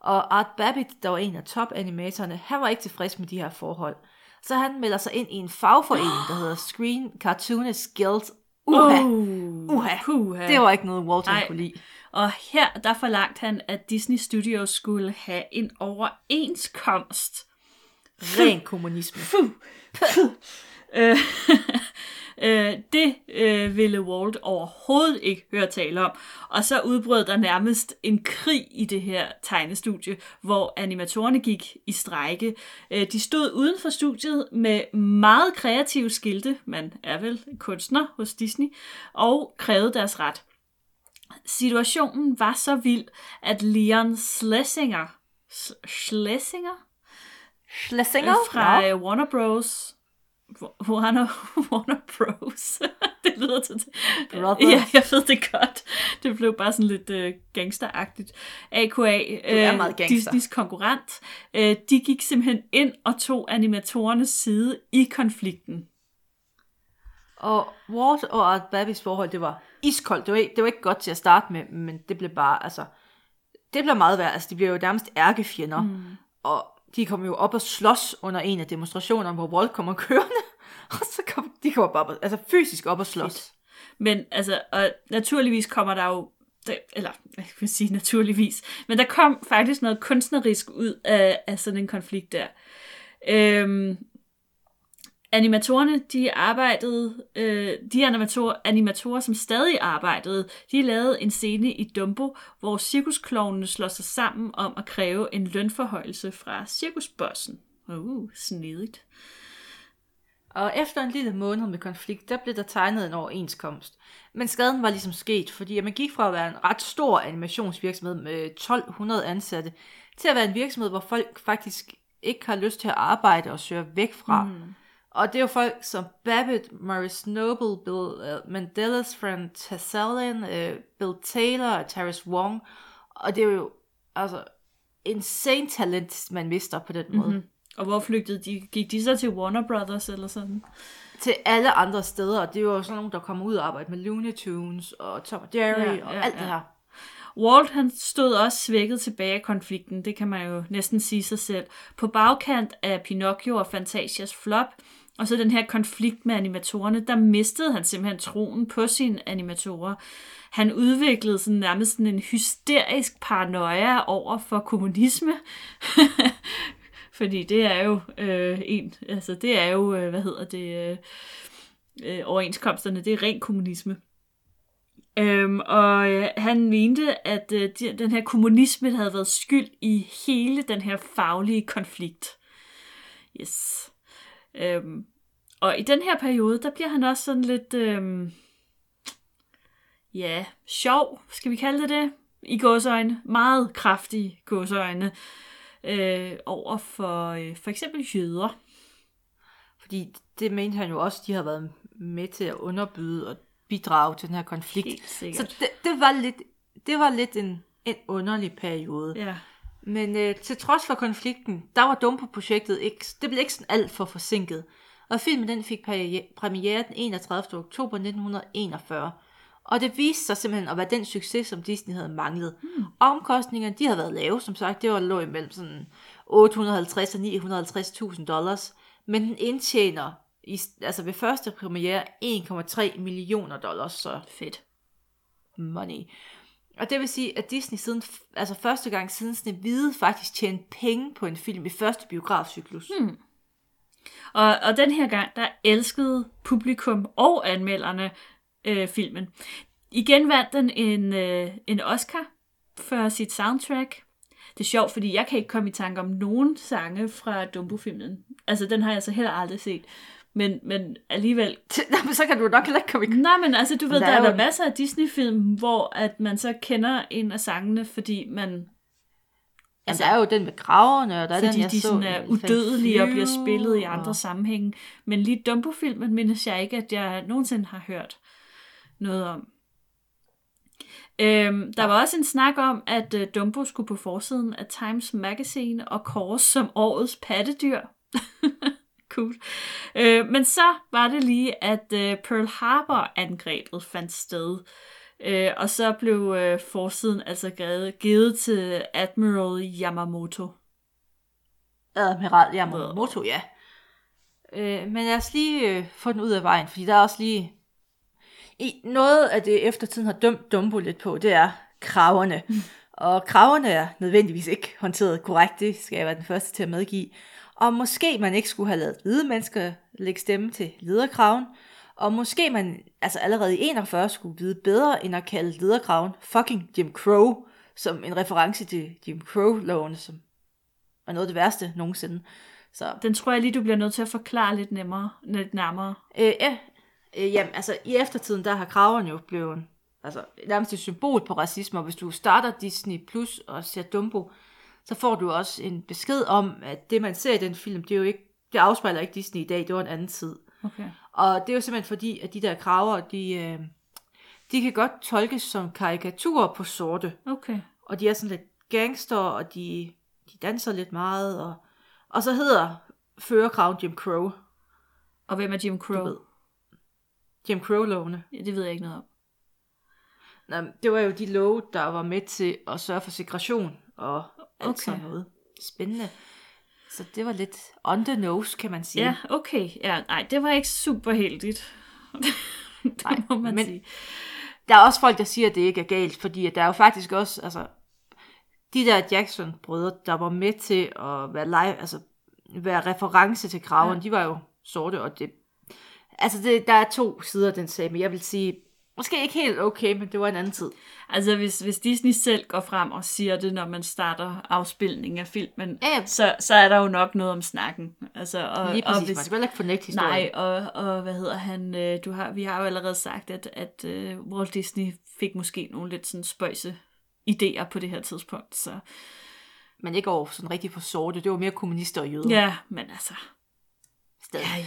Og Art Babbitt, der var en af top-animatorerne, han var ikke tilfreds med de her forhold. Så han melder sig ind i en fagforening, der hedder Screen Cartoonist Guild. Uha, Uh, uha. puha. det var ikke noget, Walter Nej. kunne lide. Og her, der forlangte han, at Disney Studios skulle have en overenskomst. Ren kommunisme. Øh, øh, det øh, ville Walt overhovedet ikke høre tale om. Og så udbrød der nærmest en krig i det her tegnestudie, hvor animatorerne gik i strejke. Øh, de stod uden for studiet med meget kreative skilte, man er vel kunstner hos Disney, og krævede deres ret. Situationen var så vild, at Leon Schlesinger, Schlesinger Schlesinger? fra Nå. no. Warner Bros. Warner, Warner Bros. det lyder til Brothers. Ja, jeg ved det godt. Det blev bare sådan lidt øh, gangsteragtigt. AKA, er meget gangster. Disneys konkurrent, øh, de gik simpelthen ind og tog animatorernes side i konflikten. Og Walt og Art Babbys forhold, det var iskoldt. Det var, ikke, det var ikke godt til at starte med, men det blev bare, altså, det blev meget værd. Altså, de blev jo nærmest ærkefjender. Mm. Og de kom jo op og slås under en af demonstrationerne, hvor Walt kommer kørende. Og så kom de kommer bare, op- altså fysisk op og slås. Men altså, og naturligvis kommer der jo, der, eller jeg vil sige naturligvis, men der kom faktisk noget kunstnerisk ud af, af sådan en konflikt der. Øhm, animatorerne, de arbejdede, øh, de animatorer, animatorer, som stadig arbejdede, de lavede en scene i Dumbo, hvor cirkusklovnene slår sig sammen om at kræve en lønforhøjelse fra cirkusbossen. Uh, snedigt. Og efter en lille måned med konflikt, der blev der tegnet en overenskomst. Men skaden var ligesom sket, fordi man gik fra at være en ret stor animationsvirksomhed med 1200 ansatte, til at være en virksomhed, hvor folk faktisk ikke har lyst til at arbejde og søger væk fra. Mm. Og det er jo folk som Babbitt, Maurice Noble, Bill uh, Mandela's friend Tassalin, uh, Bill Taylor og Taris Wong. Og det er jo altså insane talent, man mister på den måde. Mm-hmm. Og hvor flygtede de? Gik de så til Warner Brothers eller sådan? til alle andre steder, og det er jo sådan nogle, der kommer ud og arbejder med Looney Tunes og Tom og Jerry Ja, ja, og alt ja. det her. Walt han stod også svækket tilbage af konflikten, det kan man jo næsten sige sig selv. På bagkant af Pinocchio og Fantasias flop, og så den her konflikt med animatorerne, der mistede han simpelthen troen på sine animatorer. Han udviklede sådan nærmest sådan en hysterisk paranoia over for kommunisme. Fordi det er jo øh, en, altså det er jo, øh, hvad hedder det, øh, øh, overenskomsterne, det er ren kommunisme. Øhm, og øh, han mente, at øh, de, den her kommunisme havde været skyld i hele den her faglige konflikt. Yes. Øhm, og i den her periode, der bliver han også sådan lidt, øhm, ja, sjov, skal vi kalde det det? I gåsøjne. Meget kraftige gåsøjne. Øh, over for øh, for eksempel jøder. Fordi det mente han jo også, de har været med til at underbyde og bidrage til den her konflikt. Så det, det var lidt, det var lidt en, en underlig periode. Ja. Men øh, til trods for konflikten, der var Dumbo-projektet ikke, det blev ikke sådan alt for forsinket. Og filmen den fik premiere den 31. oktober 1941. Og det viste sig simpelthen at være den succes, som Disney havde manglet. Hmm. Omkostningerne, de havde været lave, som sagt. Det var lå imellem sådan 850 og 950.000 dollars. Men den indtjener i, altså ved første premiere 1,3 millioner dollars, så Fedt. money. Og det vil sige, at Disney siden, altså første gang siden Snevide faktisk tjente penge på en film i første biografcyklus. Hmm. Og, og den her gang, der elskede publikum og anmelderne øh, filmen. Igen vandt den en, øh, en Oscar for sit soundtrack. Det er sjovt, fordi jeg kan ikke komme i tanke om nogen sange fra Dumbo-filmen. Altså, den har jeg så heller aldrig set. Men, men alligevel... Nå, men så kan du nok heller ikke komme i Nej, men altså, du ved, Der der, er er jo der en- masser af Disney-film, hvor at man så kender en af sangene, fordi man Altså, der er jo den med kraverne, og der er den, jeg de så, sådan er i udødelige og bliver spillet i andre og- sammenhænge. Men lige Dumbo-filmen mindes jeg ikke, at jeg nogensinde har hørt noget om. Øhm, der var også en snak om, at uh, Dumbo skulle på forsiden af Times Magazine og kåres som årets pattedyr. cool. Øh, men så var det lige, at uh, Pearl Harbor-angrebet fandt sted Øh, og så blev øh, forsiden altså givet, givet til Admiral Yamamoto. Admiral Yamamoto, ja. Øh, men lad os lige øh, få den ud af vejen, fordi der er også lige... I, noget af det, eftertiden har dømt Dumbo lidt på, det er kraverne. Og kraverne er nødvendigvis ikke håndteret korrekt, det skal jeg være den første til at medgive. Og måske man ikke skulle have lavet hvide mennesker lægge stemme til lederkraven, og måske man altså allerede i 41 skulle vide bedre end at kalde lederkraven fucking Jim Crow, som en reference til Jim Crow-lovene, som er noget af det værste nogensinde. Så Den tror jeg lige, du bliver nødt til at forklare lidt nemmere, lidt nærmere. Øh, ja, øh, jamen, altså i eftertiden, der har kraverne jo blevet altså, nærmest et symbol på racisme, og hvis du starter Disney Plus og ser Dumbo, så får du også en besked om, at det man ser i den film, det er jo ikke, det afspejler ikke Disney i dag, det var en anden tid. Okay. Og det er jo simpelthen fordi, at de der kraver, de, øh, de kan godt tolkes som karikaturer på sorte. Okay. Og de er sådan lidt gangster, og de, de danser lidt meget, og, og så hedder førerkraven Jim Crow. Og hvem er Jim Du Crow? ved. Jim Crow-lovene. Ja, det ved jeg ikke noget om. Nå, det var jo de love, der var med til at sørge for segregation og alt Okay. sådan noget. Spændende. Så det var lidt on the nose, kan man sige. Ja, okay. Ja, nej, det var ikke super heldigt. det Nej, må man men- sige. Der er også folk, der siger, at det ikke er galt, fordi der er jo faktisk også, altså, de der Jackson-brødre, der var med til at være live, altså, være reference til kraven, ja. de var jo sorte, og det, altså, det, der er to sider af den sag, men jeg vil sige, måske ikke helt okay, men det var en anden tid. Altså, hvis, hvis Disney selv går frem og siger det, når man starter afspilningen af filmen, Ja, ja. så, så er der jo nok noget om snakken. Altså, og, Lige og præcis, hvis, man skal ikke fornægte historien. Nej, og, og hvad hedder han? øh, Du har, vi har jo allerede sagt, at, at uh, Walt Disney fik måske nogle lidt sådan spøjse idéer på det her tidspunkt. Så Men ikke over sådan rigtig for sorte, det var mere kommunister og jøder. ja, men altså, Stadig. ja, ja.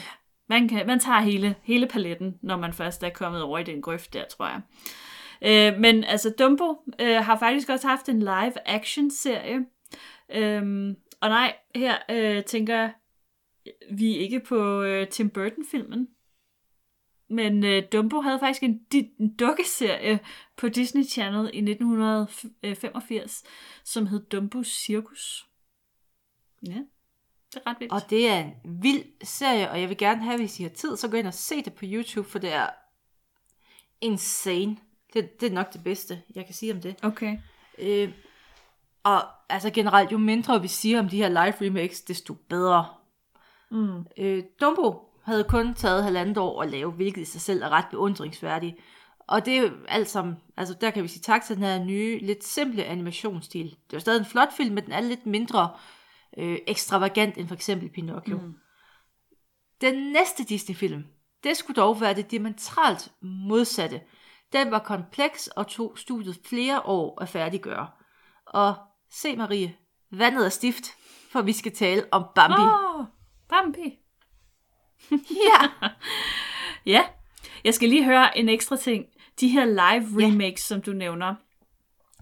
Man, kan, man tager hele, hele paletten, når man først er kommet over i den grøft der, tror jeg. Øh, men altså, Dumbo øh, har faktisk også haft en live-action-serie. Øhm, og nej, her øh, tænker jeg, vi er ikke på øh, Tim Burton-filmen. Men øh, Dumbo havde faktisk en, di- en dukkeserie på Disney Channel i 1985, som hed Dumbos Cirkus. Ja, det er ret vildt. Og det er en vild serie, og jeg vil gerne have, hvis I har tid, så gå ind og se det på YouTube, for det er insane. Det, det er nok det bedste, jeg kan sige om det. Okay. Øh, og altså generelt, jo mindre vi siger om de her live remakes, desto bedre. Mm. Øh, Dumbo havde kun taget halvandet år at lave, hvilket i sig selv er ret beundringsværdigt. Og det er jo alt sammen, altså der kan vi sige tak til den her nye, lidt simple animationsstil. Det er jo stadig en flot film, men den er lidt mindre øh, ekstravagant end for eksempel Pinocchio. Mm. Den næste Disney-film, det skulle dog være det diametralt modsatte. Den var kompleks og tog studiet flere år at færdiggøre. Og se Marie, vandet er stift, for vi skal tale om Bambi. Oh, Bambi. Ja, Ja, jeg skal lige høre en ekstra ting. De her live remakes, ja. som du nævner,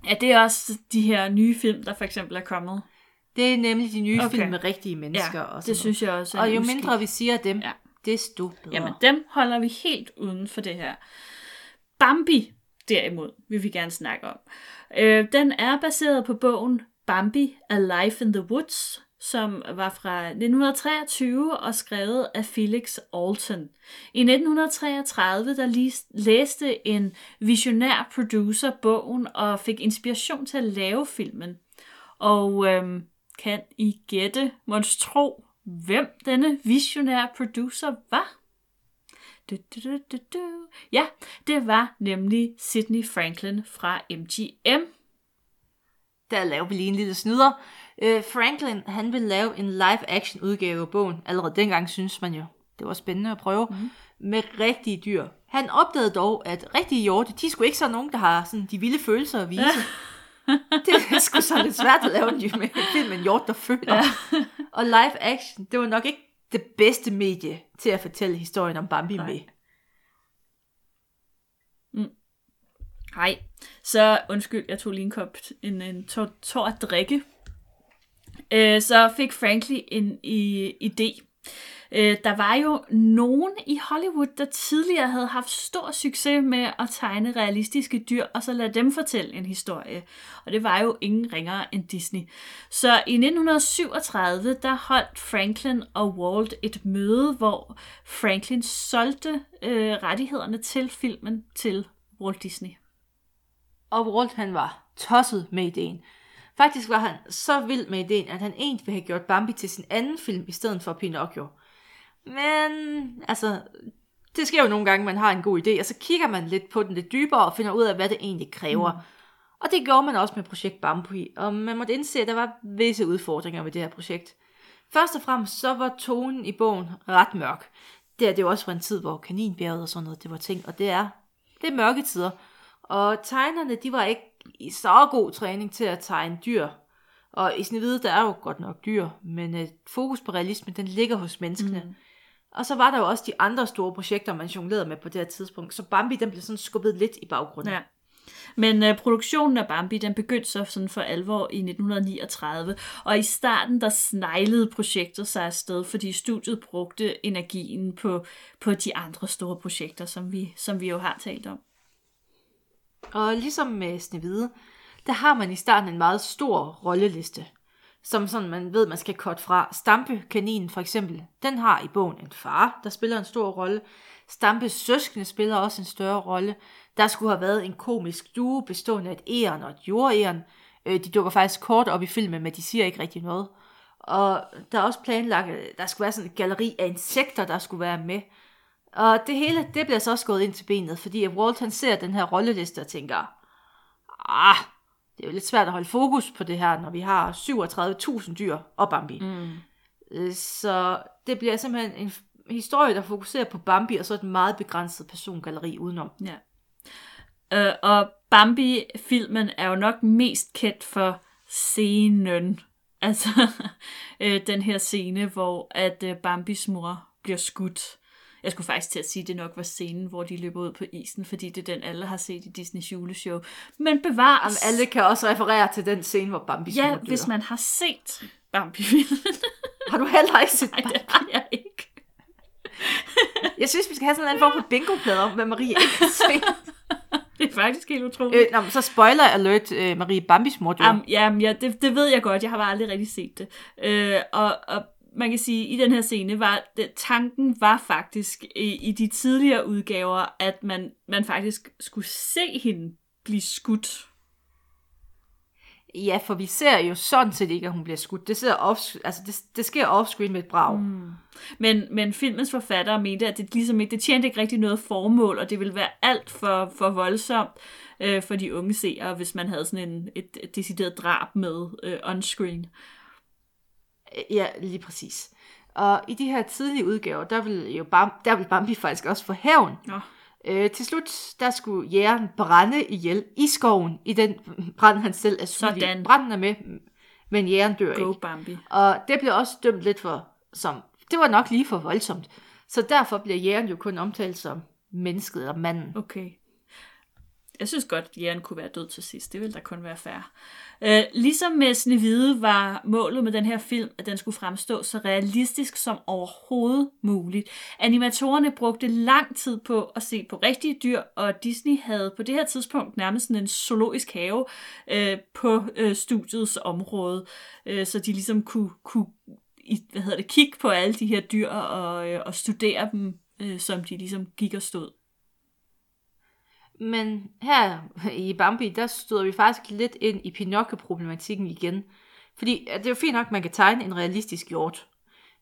er det også de her nye film, der for eksempel er kommet? Det er nemlig de nye Okay. film med rigtige mennesker. Ja, og det sådan synes jeg også. Og jo uskik. mindre vi siger dem, Ja. desto bedre. Jamen, dem holder vi helt uden for det her. Bambi, derimod, vil vi gerne snakke om. Øh, den er baseret på bogen Bambi, A Life in the Woods, som var fra 1923 og skrevet af Felix Alton. I 1933 der læste en visionær producer bogen og fik inspiration til at lave filmen. Og øhm, kan I gætte, monstro, hvem denne visionære producer var? Du, du, du, du, du. Ja, det var nemlig Sidney Franklin fra MGM. Der laver vi lige en lille snyder. Øh, Franklin, han vil lave en live-action udgave af bogen. Allerede dengang synes man jo, det var spændende at prøve. Mm. Med rigtige dyr. Han opdagede dog, at rigtige hjorte, de skulle ikke så nogen, der har sådan de vilde følelser at vise. det er sgu så lidt svært at lave en film med en hjort, der føler. Ja. og live action, det var nok ikke det bedste medie til at fortælle historien om Bambi Nej. med. Nej, så undskyld, jeg tog lige en kop, en, en tår, tår at drikke. Øh, så fik Frankly en i, idé. Øh, der var jo nogen i Hollywood, der tidligere havde haft stor succes med at tegne realistiske dyr, og så lade dem fortælle en historie. Og det var jo ingen ringere end Disney. Så i 1937, der holdt Franklin og Walt et møde, hvor Franklin solgte øh, rettighederne til filmen til Walt Disney. Og Walt han var tosset med ideen. Faktisk var han så vild med ideen, at han egentlig ville have gjort Bambi til sin anden film i stedet for Pinocchio. Men altså, det sker jo nogle gange, man har en god idé, og så kigger man lidt på den lidt dybere og finder ud af, hvad det egentlig kræver. Mm. Og det gjorde man også med projekt Bambi, og man måtte indse, at der var visse udfordringer med det her projekt. Først og fremmest så var tonen i bogen ret mørk. Det er det jo også fra en tid, hvor kaninbjerget og sådan noget, det var ting, og det er, det er mørke tider. Og tegnerne, de var ikke i så god træning til at tegne dyr. Og i Snevide, der er jo godt nok dyr, men øh, fokus på realismen, den ligger hos menneskene. Mm. Og så var der jo også de andre store projekter, man jonglerede med på det her tidspunkt. Så Bambi, den blev sådan skubbet lidt i baggrunden. Ja. Men øh, produktionen af Bambi, den begyndte så sådan for alvor i 1939, og i starten der sneglede projektet sig afsted, fordi studiet brugte energien på, på de andre store projekter, som vi, som vi jo har talt om. Og ligesom med Snevide, der har man i starten en meget stor rolleliste, som sådan man ved, man skal korte fra. Stampe kaninen for eksempel, den har i bogen en far, der spiller en stor rolle. Stampes søskende spiller også en større rolle. Der skulle have været en komisk duo bestående af et æren og et jordæren. Øh, de dukker faktisk kort op i filmen, men de siger ikke rigtig noget. Og der er også planlagt, at der skulle være sådan et galleri af insekter, der skulle være med. Og det hele, det bliver så også gået ind til benet, fordi Walt han ser den her rolleliste og tænker, ah, det er jo lidt svært at holde fokus på det her, når vi har 37.000 dyr og Bambi. Mm. Øh, så det bliver simpelthen en historie, der fokuserer på Bambi, og så et meget begrænset persongalleri udenom. Ja. Øh, og Bambi-filmen er jo nok mest kendt for scenen. Altså øh, den her scene, hvor at øh, Bambis mor bliver skudt. Jeg skulle faktisk til at sige, at det nok var scenen, hvor de løber ud på isen, fordi det er den, alle har set i Disney's juleshow. Men bevar... Jamen, alle kan også referere til den scene, hvor Bambi Ja, hvis man har set Bambi-filmen. har du heller ikke set Nej, det har jeg ikke. jeg synes, vi skal have sådan en form for bingo-plade om, hvad Marie ikke har set. det er faktisk helt utroligt. Øh, nå, så spoiler alert, øh, Marie Bambis mor dør. Um, jamen, ja, det, det ved jeg godt. Jeg har bare aldrig rigtig set det. Øh, og, og man kan sige, i den her scene var det, tanken var faktisk i, i de tidligere udgaver, at man, man faktisk skulle se hende blive skudt. Ja, for vi ser jo sådan set ikke, at hun bliver skudt. Det, ser off, altså det, det sker offscreen med et brag. Mm. Men, men filmens forfattere mente, at det, ligesom ikke, det tjente ikke rigtig noget formål, og det ville være alt for, for voldsomt øh, for de unge seere, hvis man havde sådan en, et, et decideret drab med øh, onscreen. Ja, lige præcis. Og i de her tidlige udgaver, der vil, jo Bam, der vil Bambi faktisk også få hævn. Ja. Øh, til slut, der skulle jægeren brænde ihjel i skoven, i den brand, han selv er Sådan. Branden er med, men jægeren dør Go ikke. Bambi. Og det blev også dømt lidt for, som, det var nok lige for voldsomt. Så derfor bliver jægeren jo kun omtalt som mennesket eller manden. Okay. Jeg synes godt, at kunne være død til sidst. Det ville da kun være fair. Øh, ligesom med Snevide var målet med den her film, at den skulle fremstå så realistisk som overhovedet muligt. Animatorerne brugte lang tid på at se på rigtige dyr, og Disney havde på det her tidspunkt nærmest sådan en zoologisk have øh, på øh, studiets område, øh, så de ligesom kunne, kunne i, hvad hedder det, kigge på alle de her dyr og, øh, og studere dem, øh, som de ligesom gik og stod. Men her i Bambi, der støder vi faktisk lidt ind i Pinocchio-problematikken igen. Fordi det er jo fint nok, at man kan tegne en realistisk hjort.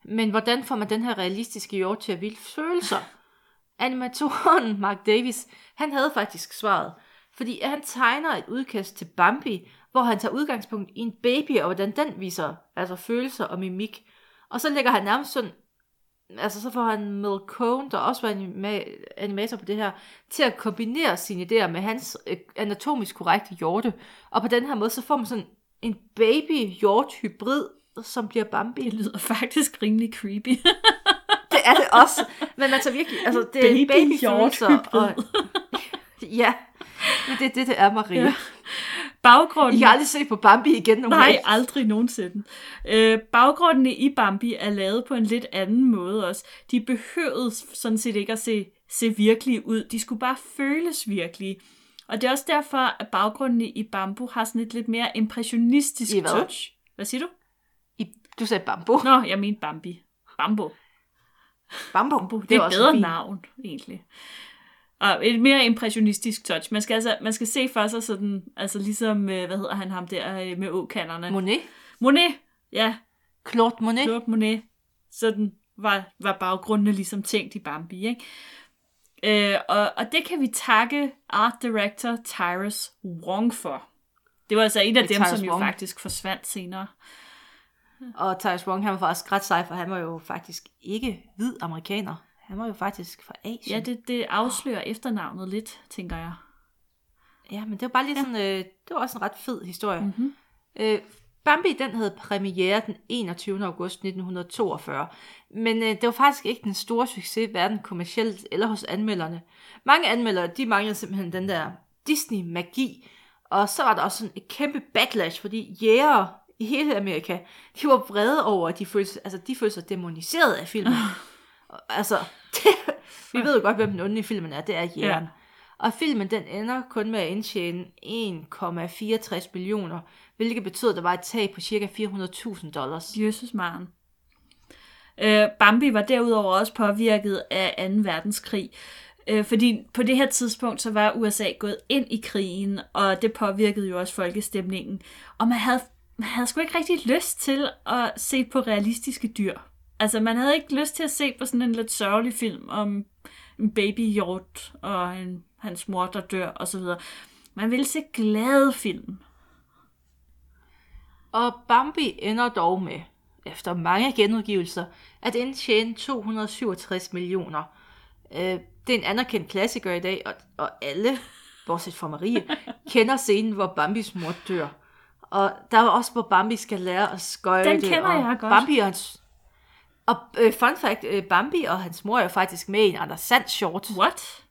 Men hvordan får man den her realistiske hjort til at ville følelser? Animatoren Mark Davis, han havde faktisk svaret. Fordi han tegner et udkast til Bambi, hvor han tager udgangspunkt i en baby, og hvordan den viser altså følelser og mimik. Og så lægger han nærmest sådan altså så får han Mel Cohn, der også var animator på det her, til at kombinere sine idéer med hans øh, anatomisk korrekte hjorte. Og på den her måde, så får man sådan en baby-hjort-hybrid, som bliver Bambi. Det lyder faktisk rimelig creepy. det er det også. Men altså virkelig, altså det er baby, baby og, Ja, men det er det, det er, Maria. Ja. Baggrunden... I kan aldrig se på Bambi igen normalt. Nej, aldrig nogensinde. Øh, baggrundene i Bambi er lavet på en lidt anden måde også. De behøvede sådan set ikke at se, se virkelige ud. De skulle bare føles virkelige. Og det er også derfor, at baggrundene i Bambu har sådan et lidt mere impressionistisk I hvad? touch. Hvad siger du? I, du sagde Bambo. Nå, jeg mente Bambi. Bambo. Bambo. Bambo. Det er et bedre fint. navn, egentlig. Og et mere impressionistisk touch. Man skal, altså, man skal se for sig sådan, altså ligesom, øh, hvad hedder han ham der øh, med åkanderne? Monet. Monet. Ja, Claude Monet. Claude Monet. Sådan var, var baggrundene ligesom tænkt i Bambi, ikke? Øh, og, og det kan vi takke art director Tyrus Wong for. Det var altså en af Det dem, Tyrus som jo Wong. faktisk forsvandt senere. Og Tyrus Wong, han var faktisk ret sej, for han var jo faktisk ikke hvid amerikaner. Han var jo faktisk fra Asien. Ja, det, det afslører efternavnet lidt, tænker jeg. ja men det var bare lige sådan, øh, det var også en ret fed historie. Mhm. Øh, Bambi, den havde premiere den 21. august 1942. Men øh, det var faktisk ikke den store succes, hverken kommercielt eller hos anmelderne. Mange anmeldere, de manglede simpelthen den der Disney-magi. Og så var der også sådan et kæmpe backlash, fordi jægere i hele Amerika, de var vrede over, at de følte, altså, de følte sig demoniseret af filmen. Altså, det, vi ved jo godt, hvem den onde i filmen er, det er jægeren. Ja. Og filmen den ender kun med at indtjene 1,64 millioner, hvilket betød, at der var et tab på ca. 400.000 dollars. Jesus Maren. Øh, Bambi var derudover også påvirket af 2. verdenskrig. Øh, fordi på det her tidspunkt, så var USA gået ind i krigen, og det påvirkede jo også folkestemningen. Og man havde, man havde sgu ikke rigtig lyst til at se på realistiske dyr. Altså, man havde ikke lyst til at se på sådan en lidt sørgelig film om en babyhjort og en, hans mor, der dør, osv. Man ville se glade film. Og Bambi ender dog med, efter mange genudgivelser, at indtjene 267 millioner. Øh, det er en anerkendt klassiker i dag, og, og alle, bortset fra Marie, kender scenen, hvor Bambis mor dør. Og der er også, hvor Bambi skal lære at skøjte. Den kender og jeg godt. Bambi og hans... Og øh, fun fact, øh, Bambi og hans mor er jo faktisk med i en Anders Sand short. What?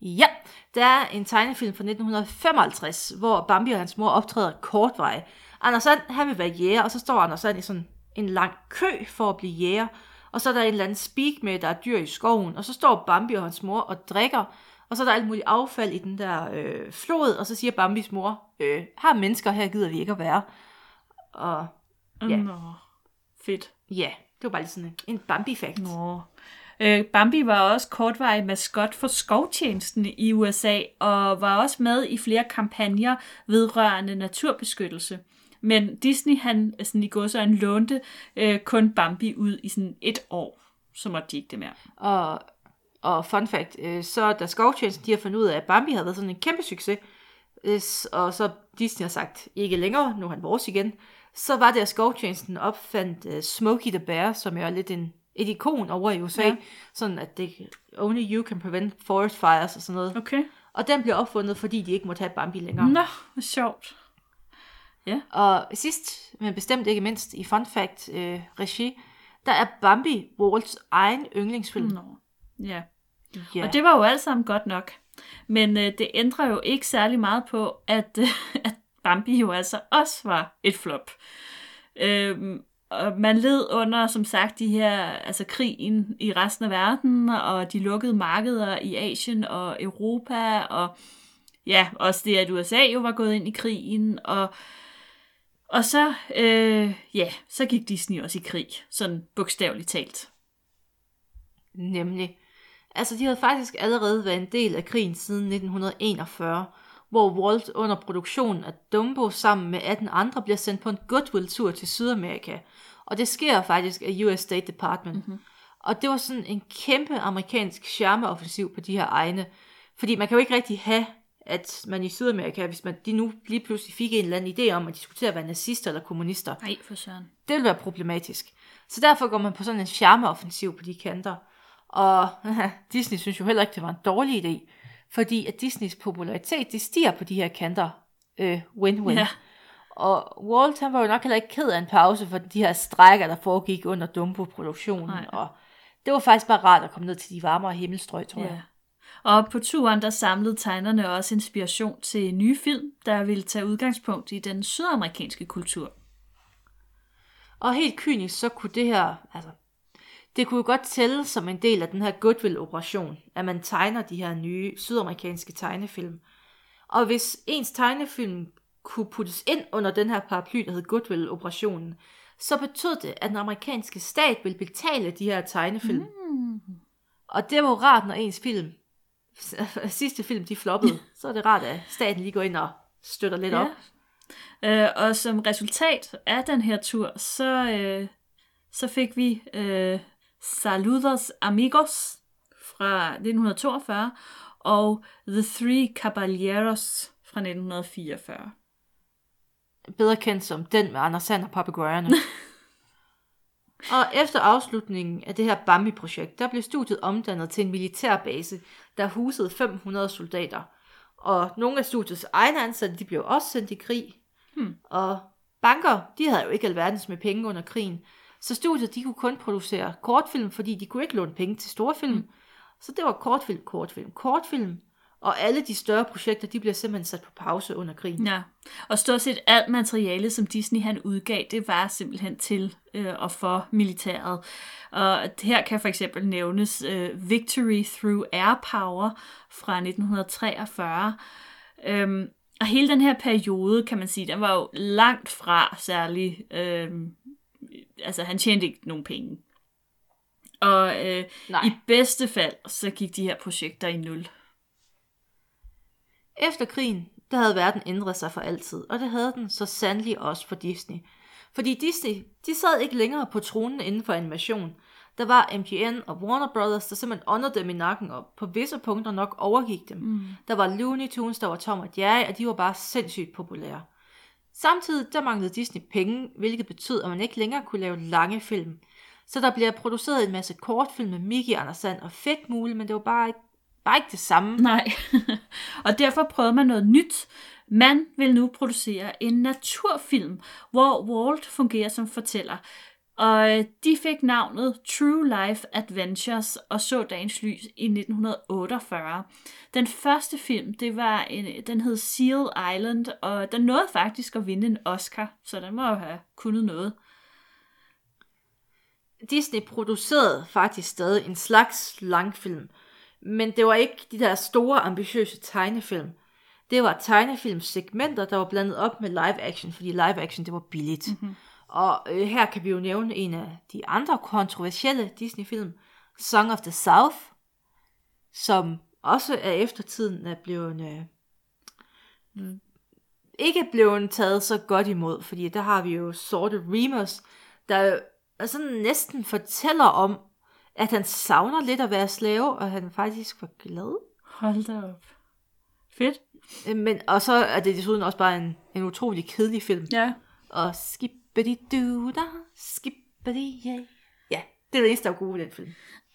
Ja, der er en tegnefilm fra 1955, hvor Bambi og hans mor optræder kortvej. Anders Sand, han vil være jæger, og så står Anders Sand i sådan en lang kø for at blive jæger. Og så er der en eller anden speak med, der er dyr i skoven, og så står Bambi og hans mor og drikker, og så er der alt muligt affald i den der øh, flod, og så siger Bambis mor, øh, her er mennesker, her gider vi ikke at være. Og Ja. Nå, fedt. ja, det var bare lige sådan en, Bambi-fact. Nå. Øh, Bambi var også kortvarig maskot for skovtjenesten i USA, og var også med i flere kampagner vedrørende naturbeskyttelse. Men Disney, han sådan i godsøjne lånte øh, kun Bambi ud i sådan et år, så måtte de ikke det mere. Og, og fun fact, øh, så da Skovtjenesten de har fundet ud af, at Bambi havde været sådan en kæmpe succes, øh, og så Disney har sagt, ikke længere, nu er han vores igen, så var det, at Skovtjenesten opfandt uh, Smokey the Bear, som er lidt en, et ikon over i USA, Ja. ja. sådan at det, only you can prevent forest fires og sådan noget. Okay. Og den blev opfundet, fordi de ikke måtte have Bambi længere. Nå, hvor sjovt. Og sidst, men bestemt ikke mindst, i Fun Fact øh, regi, der er Bambi Walts egen yndlingsfilm. Nå. Ja. Ja. Og det var jo alt sammen godt nok. Men øh, det ændrer jo ikke særlig meget på, at, øh, at Bambi jo altså også var et flop. Øhm, og man led under, som sagt, de her, altså krigen i resten af verden, og de lukkede markeder i Asien og Europa, og ja, også det, at USA jo var gået ind i krigen, og, og så, øh, ja, så gik Disney også i krig, sådan bogstaveligt talt. Nemlig. Altså, de havde faktisk allerede været en del af krigen siden 1941, hvor Walt under produktionen af Dumbo sammen med 18 andre bliver sendt på en goodwill-tur til Sydamerika. Og det sker faktisk af US State Department. Mm-hmm. Og det var sådan en kæmpe amerikansk charmeoffensiv på de her egne. Fordi man kan jo ikke rigtig have, at man i Sydamerika, hvis man, de nu lige pludselig fik en eller anden idé om at diskutere at være nazister eller kommunister, Nej, for søren. det vil være problematisk. Så derfor går man på sådan en charmeoffensiv på de kanter. Og Disney synes jo heller ikke, det var en dårlig idé. Fordi at Disneys popularitet, det stiger på de her kanter. Øh, win-win. Ja. Og Walt, han var jo nok heller ikke ked af en pause for de her strækker, der foregik under Dumbo-produktionen. Nej. Og det var faktisk bare rart at komme ned til de varmere himmelstrøg, tror Ja. jeg. Og på turen, der samlede tegnerne også inspiration til nye film, der ville tage udgangspunkt i den sydamerikanske kultur. Og helt kynisk, så kunne det her, altså, det kunne jo godt tælle som en del af den her Goodwill-operation, at man tegner de her nye sydamerikanske tegnefilm. Og hvis ens tegnefilm kunne puttes ind under den her paraply, der hed Goodwill-operationen, så betød det, at den amerikanske stat ville betale de her tegnefilm. Mm. Og det var jo rart, når ens film, sidste film, de floppede, så er det rart, at staten lige går ind og støtter lidt ja. op. Øh, og som resultat af den her tur, så, øh, så fik vi øh, Saludos Amigos fra 1942 og The Three Caballeros fra 1944. Bedre kendt som den med Anders Sand og papegøjerne. og efter afslutningen af det her Bambi-projekt, der blev studiet omdannet til en militærbase, der husede 500 soldater. Og nogle af studiets egne ansatte, de blev også sendt i krig. Hmm. Og banker, de havde jo ikke alverdens med penge under krigen. Så studiet, de kunne kun producere kortfilm, fordi de kunne ikke låne penge til store film. Hmm. Så det var kortfilm, kortfilm, kortfilm. Og alle de større projekter, de bliver simpelthen sat på pause under krigen. Ja, og stort set alt materiale, som Disney han udgav, det var simpelthen til øh, og for militæret. Og her kan for eksempel nævnes øh, Victory Through Air Power fra 1943. Øhm, og hele den her periode, kan man sige, den var jo langt fra særlig... Øh, altså, han tjente ikke nogen penge. Og øh, i bedste fald, så gik de her projekter i nul. Efter krigen, der havde verden ændret sig for altid, og det havde den så sandelig også for Disney. Fordi Disney, de sad ikke længere på tronen inden for animation. Der var MGM og Warner Brothers, der simpelthen åndede dem i nakken og på visse punkter nok overgik dem. Mm. Der var Looney Tunes, der var Tom og Jerry, og de var bare sindssygt populære. Samtidig der manglede Disney penge, hvilket betød, at man ikke længere kunne lave lange film. Så der bliver produceret en masse kortfilm med Mickey, Andersand og fedt Mule, men det var bare ikke, bare ikke det samme. Nej, og derfor prøvede man noget nyt. Man vil nu producere en naturfilm, hvor Walt fungerer som fortæller. Og de fik navnet True Life Adventures og så dagens lys i 1948. Den første film, det var en, den hed Seal Island, og den nåede faktisk at vinde en Oscar, så den må jo have kunnet noget. Disney producerede faktisk stadig en slags langfilm, men det var ikke de der store ambitiøse tegnefilm. Det var tegnefilmsegmenter, der var blandet op med live action, fordi live action det var billigt. Mm-hmm. Og øh, her kan vi jo nævne en af de andre kontroversielle Disney-film, Song of the South, som også er eftertiden er blevet øh, ikke blevet taget så godt imod, fordi der har vi jo Sorte Remus, der sådan næsten fortæller om, at han savner lidt at være slave, og han faktisk var glad. Hold da op. Fedt. Øh, men, og så er det desuden også bare en, en utrolig kedelig film. Ja. Og skippity du da, skippity yeah. Ja, det er det eneste, der er gode ved den film.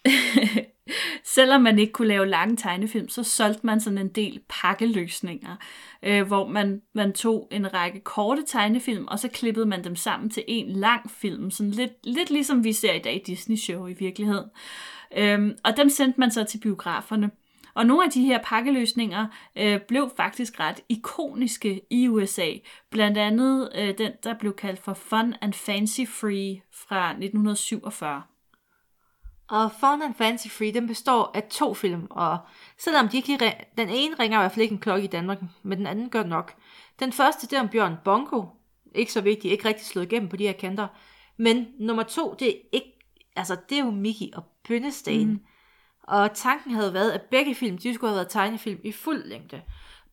Selvom man ikke kunne lave lange tegnefilm, så solgte man sådan en del pakkeløsninger, øh, hvor man, man tog en række korte tegnefilm, og så klippede man dem sammen til en lang film, sådan lidt, lidt ligesom vi ser i dag i Disney-show i virkeligheden. Øhm, og dem sendte man så til biograferne. Og nogle af de her pakkeløsninger øh, blev faktisk ret ikoniske i USA. Blandt andet øh, den, der blev kaldt for Fun and Fancy Free fra 1947. Og Fun and Fancy Free, den består af to film, og selvom de ikke lige den ene ringer i hvert fald ikke en klokke i Danmark, men den anden gør nok. Den første, det er om Bjørn Bongo. Ikke så vigtigt, ikke rigtig slået igennem på de her kanter. Men nummer to, det er ikke, altså det er jo Mickey og Bønnesten. Mm. Og tanken havde været, at begge film, de skulle have været tegnefilm i fuld længde.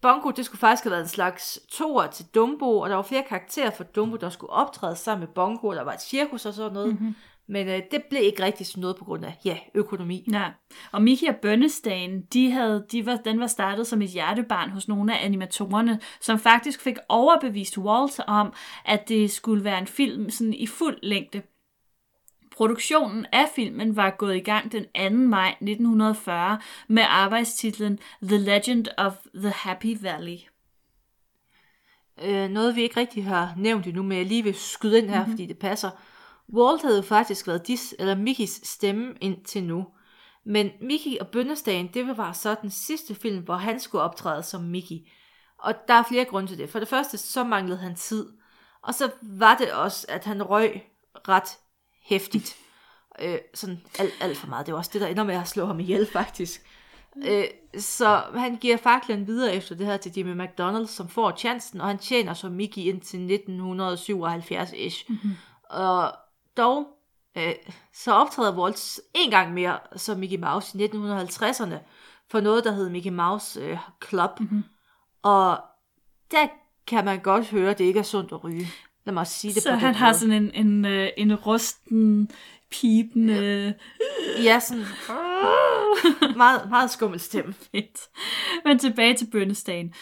Bongo, det skulle faktisk have været en slags toer til Dumbo, og der var flere karakterer for Dumbo, der skulle optræde sammen med Bongo, og der var et cirkus og sådan noget. Mm-hmm. Men øh, det blev ikke rigtig sådan noget på grund af, ja, økonomi. Ja, og Mickey og Bønnestagen, de havde, de var, den var startet som et hjertebarn hos nogle af animatorerne, som faktisk fik overbevist Walt om, at det skulle være en film sådan i fuld længde. Produktionen af filmen var gået i gang den 2. maj 1940 med arbejdstitlen The Legend of the Happy Valley. Øh, noget vi ikke rigtig har nævnt endnu, men jeg lige vil skyde ind her, mm-hmm. fordi det passer. Walt havde faktisk været Dis eller Mickeys stemme indtil nu. Men Mickey og Bønnestagen, det var så den sidste film, hvor han skulle optræde som Mickey. Og der er flere grunde til det. For det første, så manglede han tid. Og så var det også, at han røg ret hæftigt. Øh, sådan alt, alt for meget. Det var også det, der ender med at slå ham ihjel, faktisk. Øh, så han giver faklen videre efter det her til Jimmy McDonald, som får chancen, og han tjener som Mickey indtil 1977-ish. Mm-hmm. Og dog, øh, så optræder Waltz en gang mere som Mickey Mouse i 1950'erne, for noget, der hed Mickey Mouse øh, Club. Mm-hmm. Og der kan man godt høre, at det ikke er sundt at ryge. Lad mig sige det Så på han den har måde. sådan en, en, øh, en rusten, pipende... Ja, sådan meget, meget skummel stemme. Fedt. Men tilbage til Bønnestagen.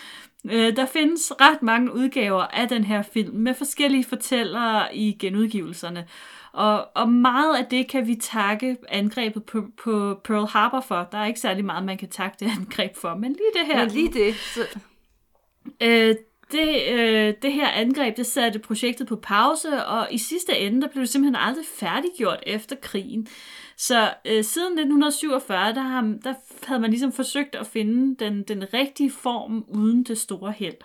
Øh, der findes ret mange udgaver af den her film med forskellige fortællere i genudgivelserne. Og, og meget af det kan vi takke angrebet på, på Pearl Harbor for. Der er ikke særlig meget, man kan takke det angreb for, men lige det her. Men lige det, så, Øh, det, øh, det her angreb, det satte projektet på pause, og i sidste ende, der blev det simpelthen aldrig færdiggjort efter krigen. Så øh, siden 1947, der, har, der havde man ligesom forsøgt at finde den, den rigtige form uden det store held.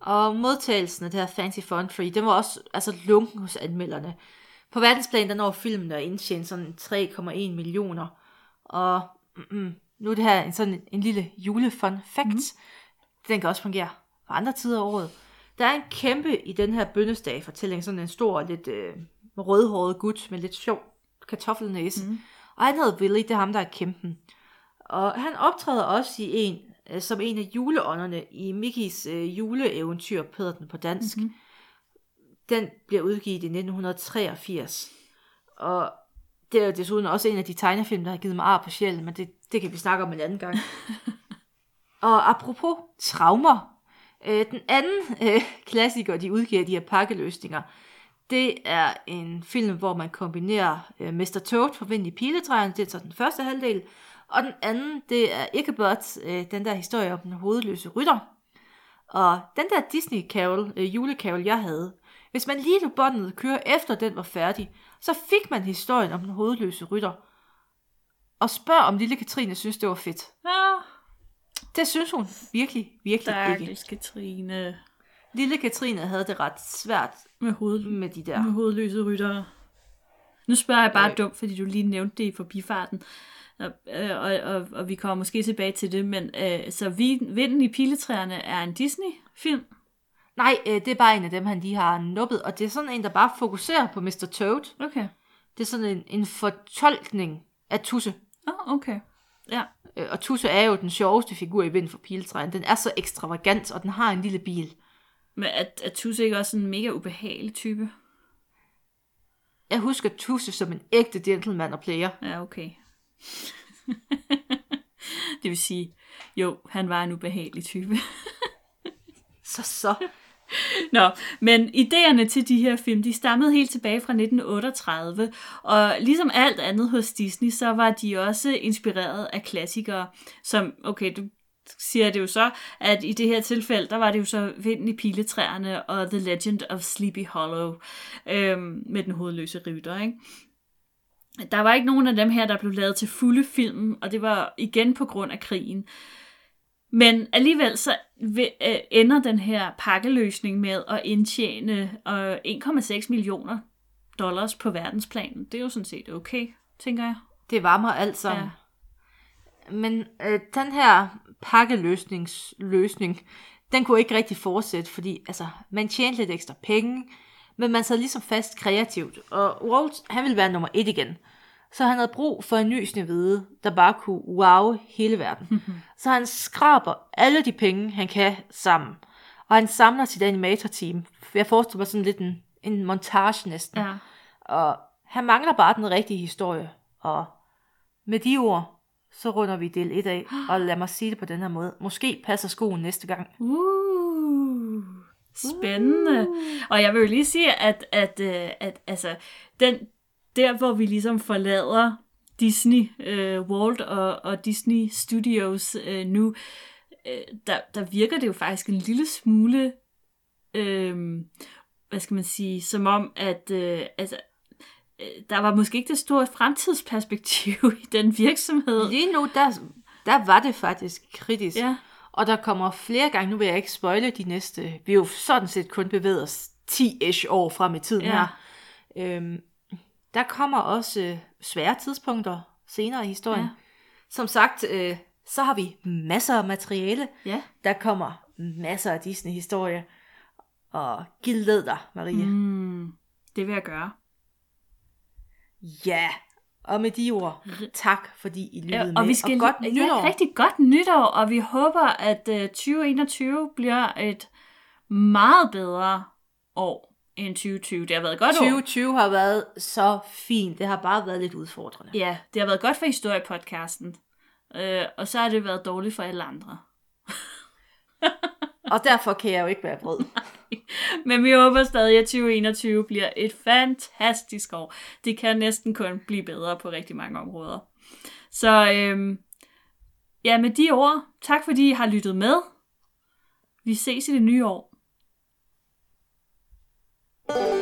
Og modtagelsen af det her Fancy Free, den var også altså, lunken hos anmelderne. På verdensplan, der når filmen at indtjene sådan 3,1 millioner. Og mm, nu er det her en, sådan en lille julefun fact. Mm. Den kan også fungere på andre tider af året. Der er en kæmpe i den her bønnesdag-fortælling, sådan en stor, lidt øh, rødhåret gut med lidt sjov kartoffelnæse. Mm. Og han hedder Willy, det er ham, der er kæmpen. Og han optræder også i en, øh, som en af juleånderne i Mickeys øh, juleeventyr, Peder den på dansk. Mm-hmm. Den bliver udgivet i 1983. Og det er jo desuden også en af de tegnefilm, der har givet mig ar på sjælen, men det, det kan vi snakke om en anden gang. og apropos traumer, øh, den anden øh, klassiker, de udgiver de her pakkeløsninger, det er en film, hvor man kombinerer øh, Mr. Toad fra Vind i Piletræerne, det er så den første halvdel, og den anden, det er Ichabod, øh, den der historie om den hovedløse rytter. Og den der Disney Carol, øh, julecarol, jeg havde, hvis man lige nu båndet køre efter den var færdig, så fik man historien om den hovedløse rytter. Og spørg om lille Katrine synes, det var fedt. Ja, det synes hun virkelig, virkelig ikke. stakkels Katrine Lille Katrine havde det ret svært med, hoved, med de der. med hovedløse ryttere. Nu spørger jeg bare Øh. dumt, fordi du lige nævnte det i forbifarten. Og, øh, og, og, og vi kommer måske tilbage til det, men øh, så vi, Vinden i piletræerne er en Disney-film. Nej, øh, det er bare en af dem, han lige har nuppet, og det er sådan en, der bare fokuserer på Mr. Toad. Okay. Det er sådan en, en fortolkning af Tusse. Oh, okay. Ja. Øh, Og Tusse er jo den sjoveste figur i Vind for Piletræen. Den er så ekstravagant, og den har en lille bil. Men er, er Tusse ikke også en mega ubehagelig type? Jeg husker Tusse som en ægte gentleman og player. Ja, okay. det vil sige, jo, han var en ubehagelig type. Så så. Nå, men idéerne til de her film, de stammede helt tilbage fra 1938, og ligesom alt andet hos Disney, så var de også inspireret af klassikere, som, okay, du siger det jo så, at i det her tilfælde, der var det jo så Vinden i piletræerne og The Legend of Sleepy Hollow øhm, med den hovedløse rytter, ikke? Der var ikke nogen af dem her, der blev lavet til fulde film, og det var igen på grund af krigen. Men alligevel så øh, ender den her pakkeløsning med at indtjene øh, 1,6 millioner dollars på verdensplan. Det er jo sådan set okay, tænker jeg. Det varmer alt sammen. Ja. Men øh, den her pakkeløsningsløsning, den kunne ikke rigtig fortsætte, fordi altså, man tjente lidt ekstra penge, men man sad ligesom fast kreativt. Og Walt, han ville være nummer et igen. Så han havde brug for en ny snevide, der bare kunne wow hele verden. så han skraber alle de penge, han kan sammen. Og han samler sit animatorteam. Jeg forestiller mig sådan lidt en, en montage næsten. Ja. Og han mangler bare den rigtige historie. Og med de ord, så runder vi del 1 af. Og lad mig sige det på den her måde. Måske passer skoen næste gang. Uh, spændende. Og jeg vil jo lige sige, at, at, øh, at altså, den, der hvor vi ligesom forlader Disney, øh, Walt og, og Disney Studios øh, nu, øh, der, der virker det jo faktisk en lille smule, øh, hvad skal man sige, som om, at øh, altså, øh, der var måske ikke det store fremtidsperspektiv i den virksomhed. Lige nu, der, der var det faktisk kritisk. Ja. Og der kommer flere gange, nu vil jeg ikke spoile de næste, vi er jo sådan set kun bevæget os 10-ish år frem i tiden Ja. her. Øhm, der kommer også øh, svære tidspunkter senere i historien. Ja. Som sagt, øh, så har vi masser af materiale. Ja. Der kommer masser af Disney-historie. Og gild dig, Marie. Mm. Det vil jeg gøre. Ja, og med de ord, tak fordi I lyttede Ja, med. og vi skal og godt ja, nytår. rigtig godt nytår, og vi håber, at øh, 2021 bliver et meget bedre år end 2020. Det har været et godt år. 2020 har været så fint. Det har bare været lidt udfordrende. Ja, det har været godt for historiepodcasten. Øh, og så har det været dårligt for alle andre. Og derfor kan jeg jo ikke være vred. Men vi håber stadig, at 2021 bliver et fantastisk år. Det kan næsten kun blive bedre på rigtig mange områder. Så øhm, ja, med de ord, tak fordi I har lyttet med. Vi ses i det nye år. Bye.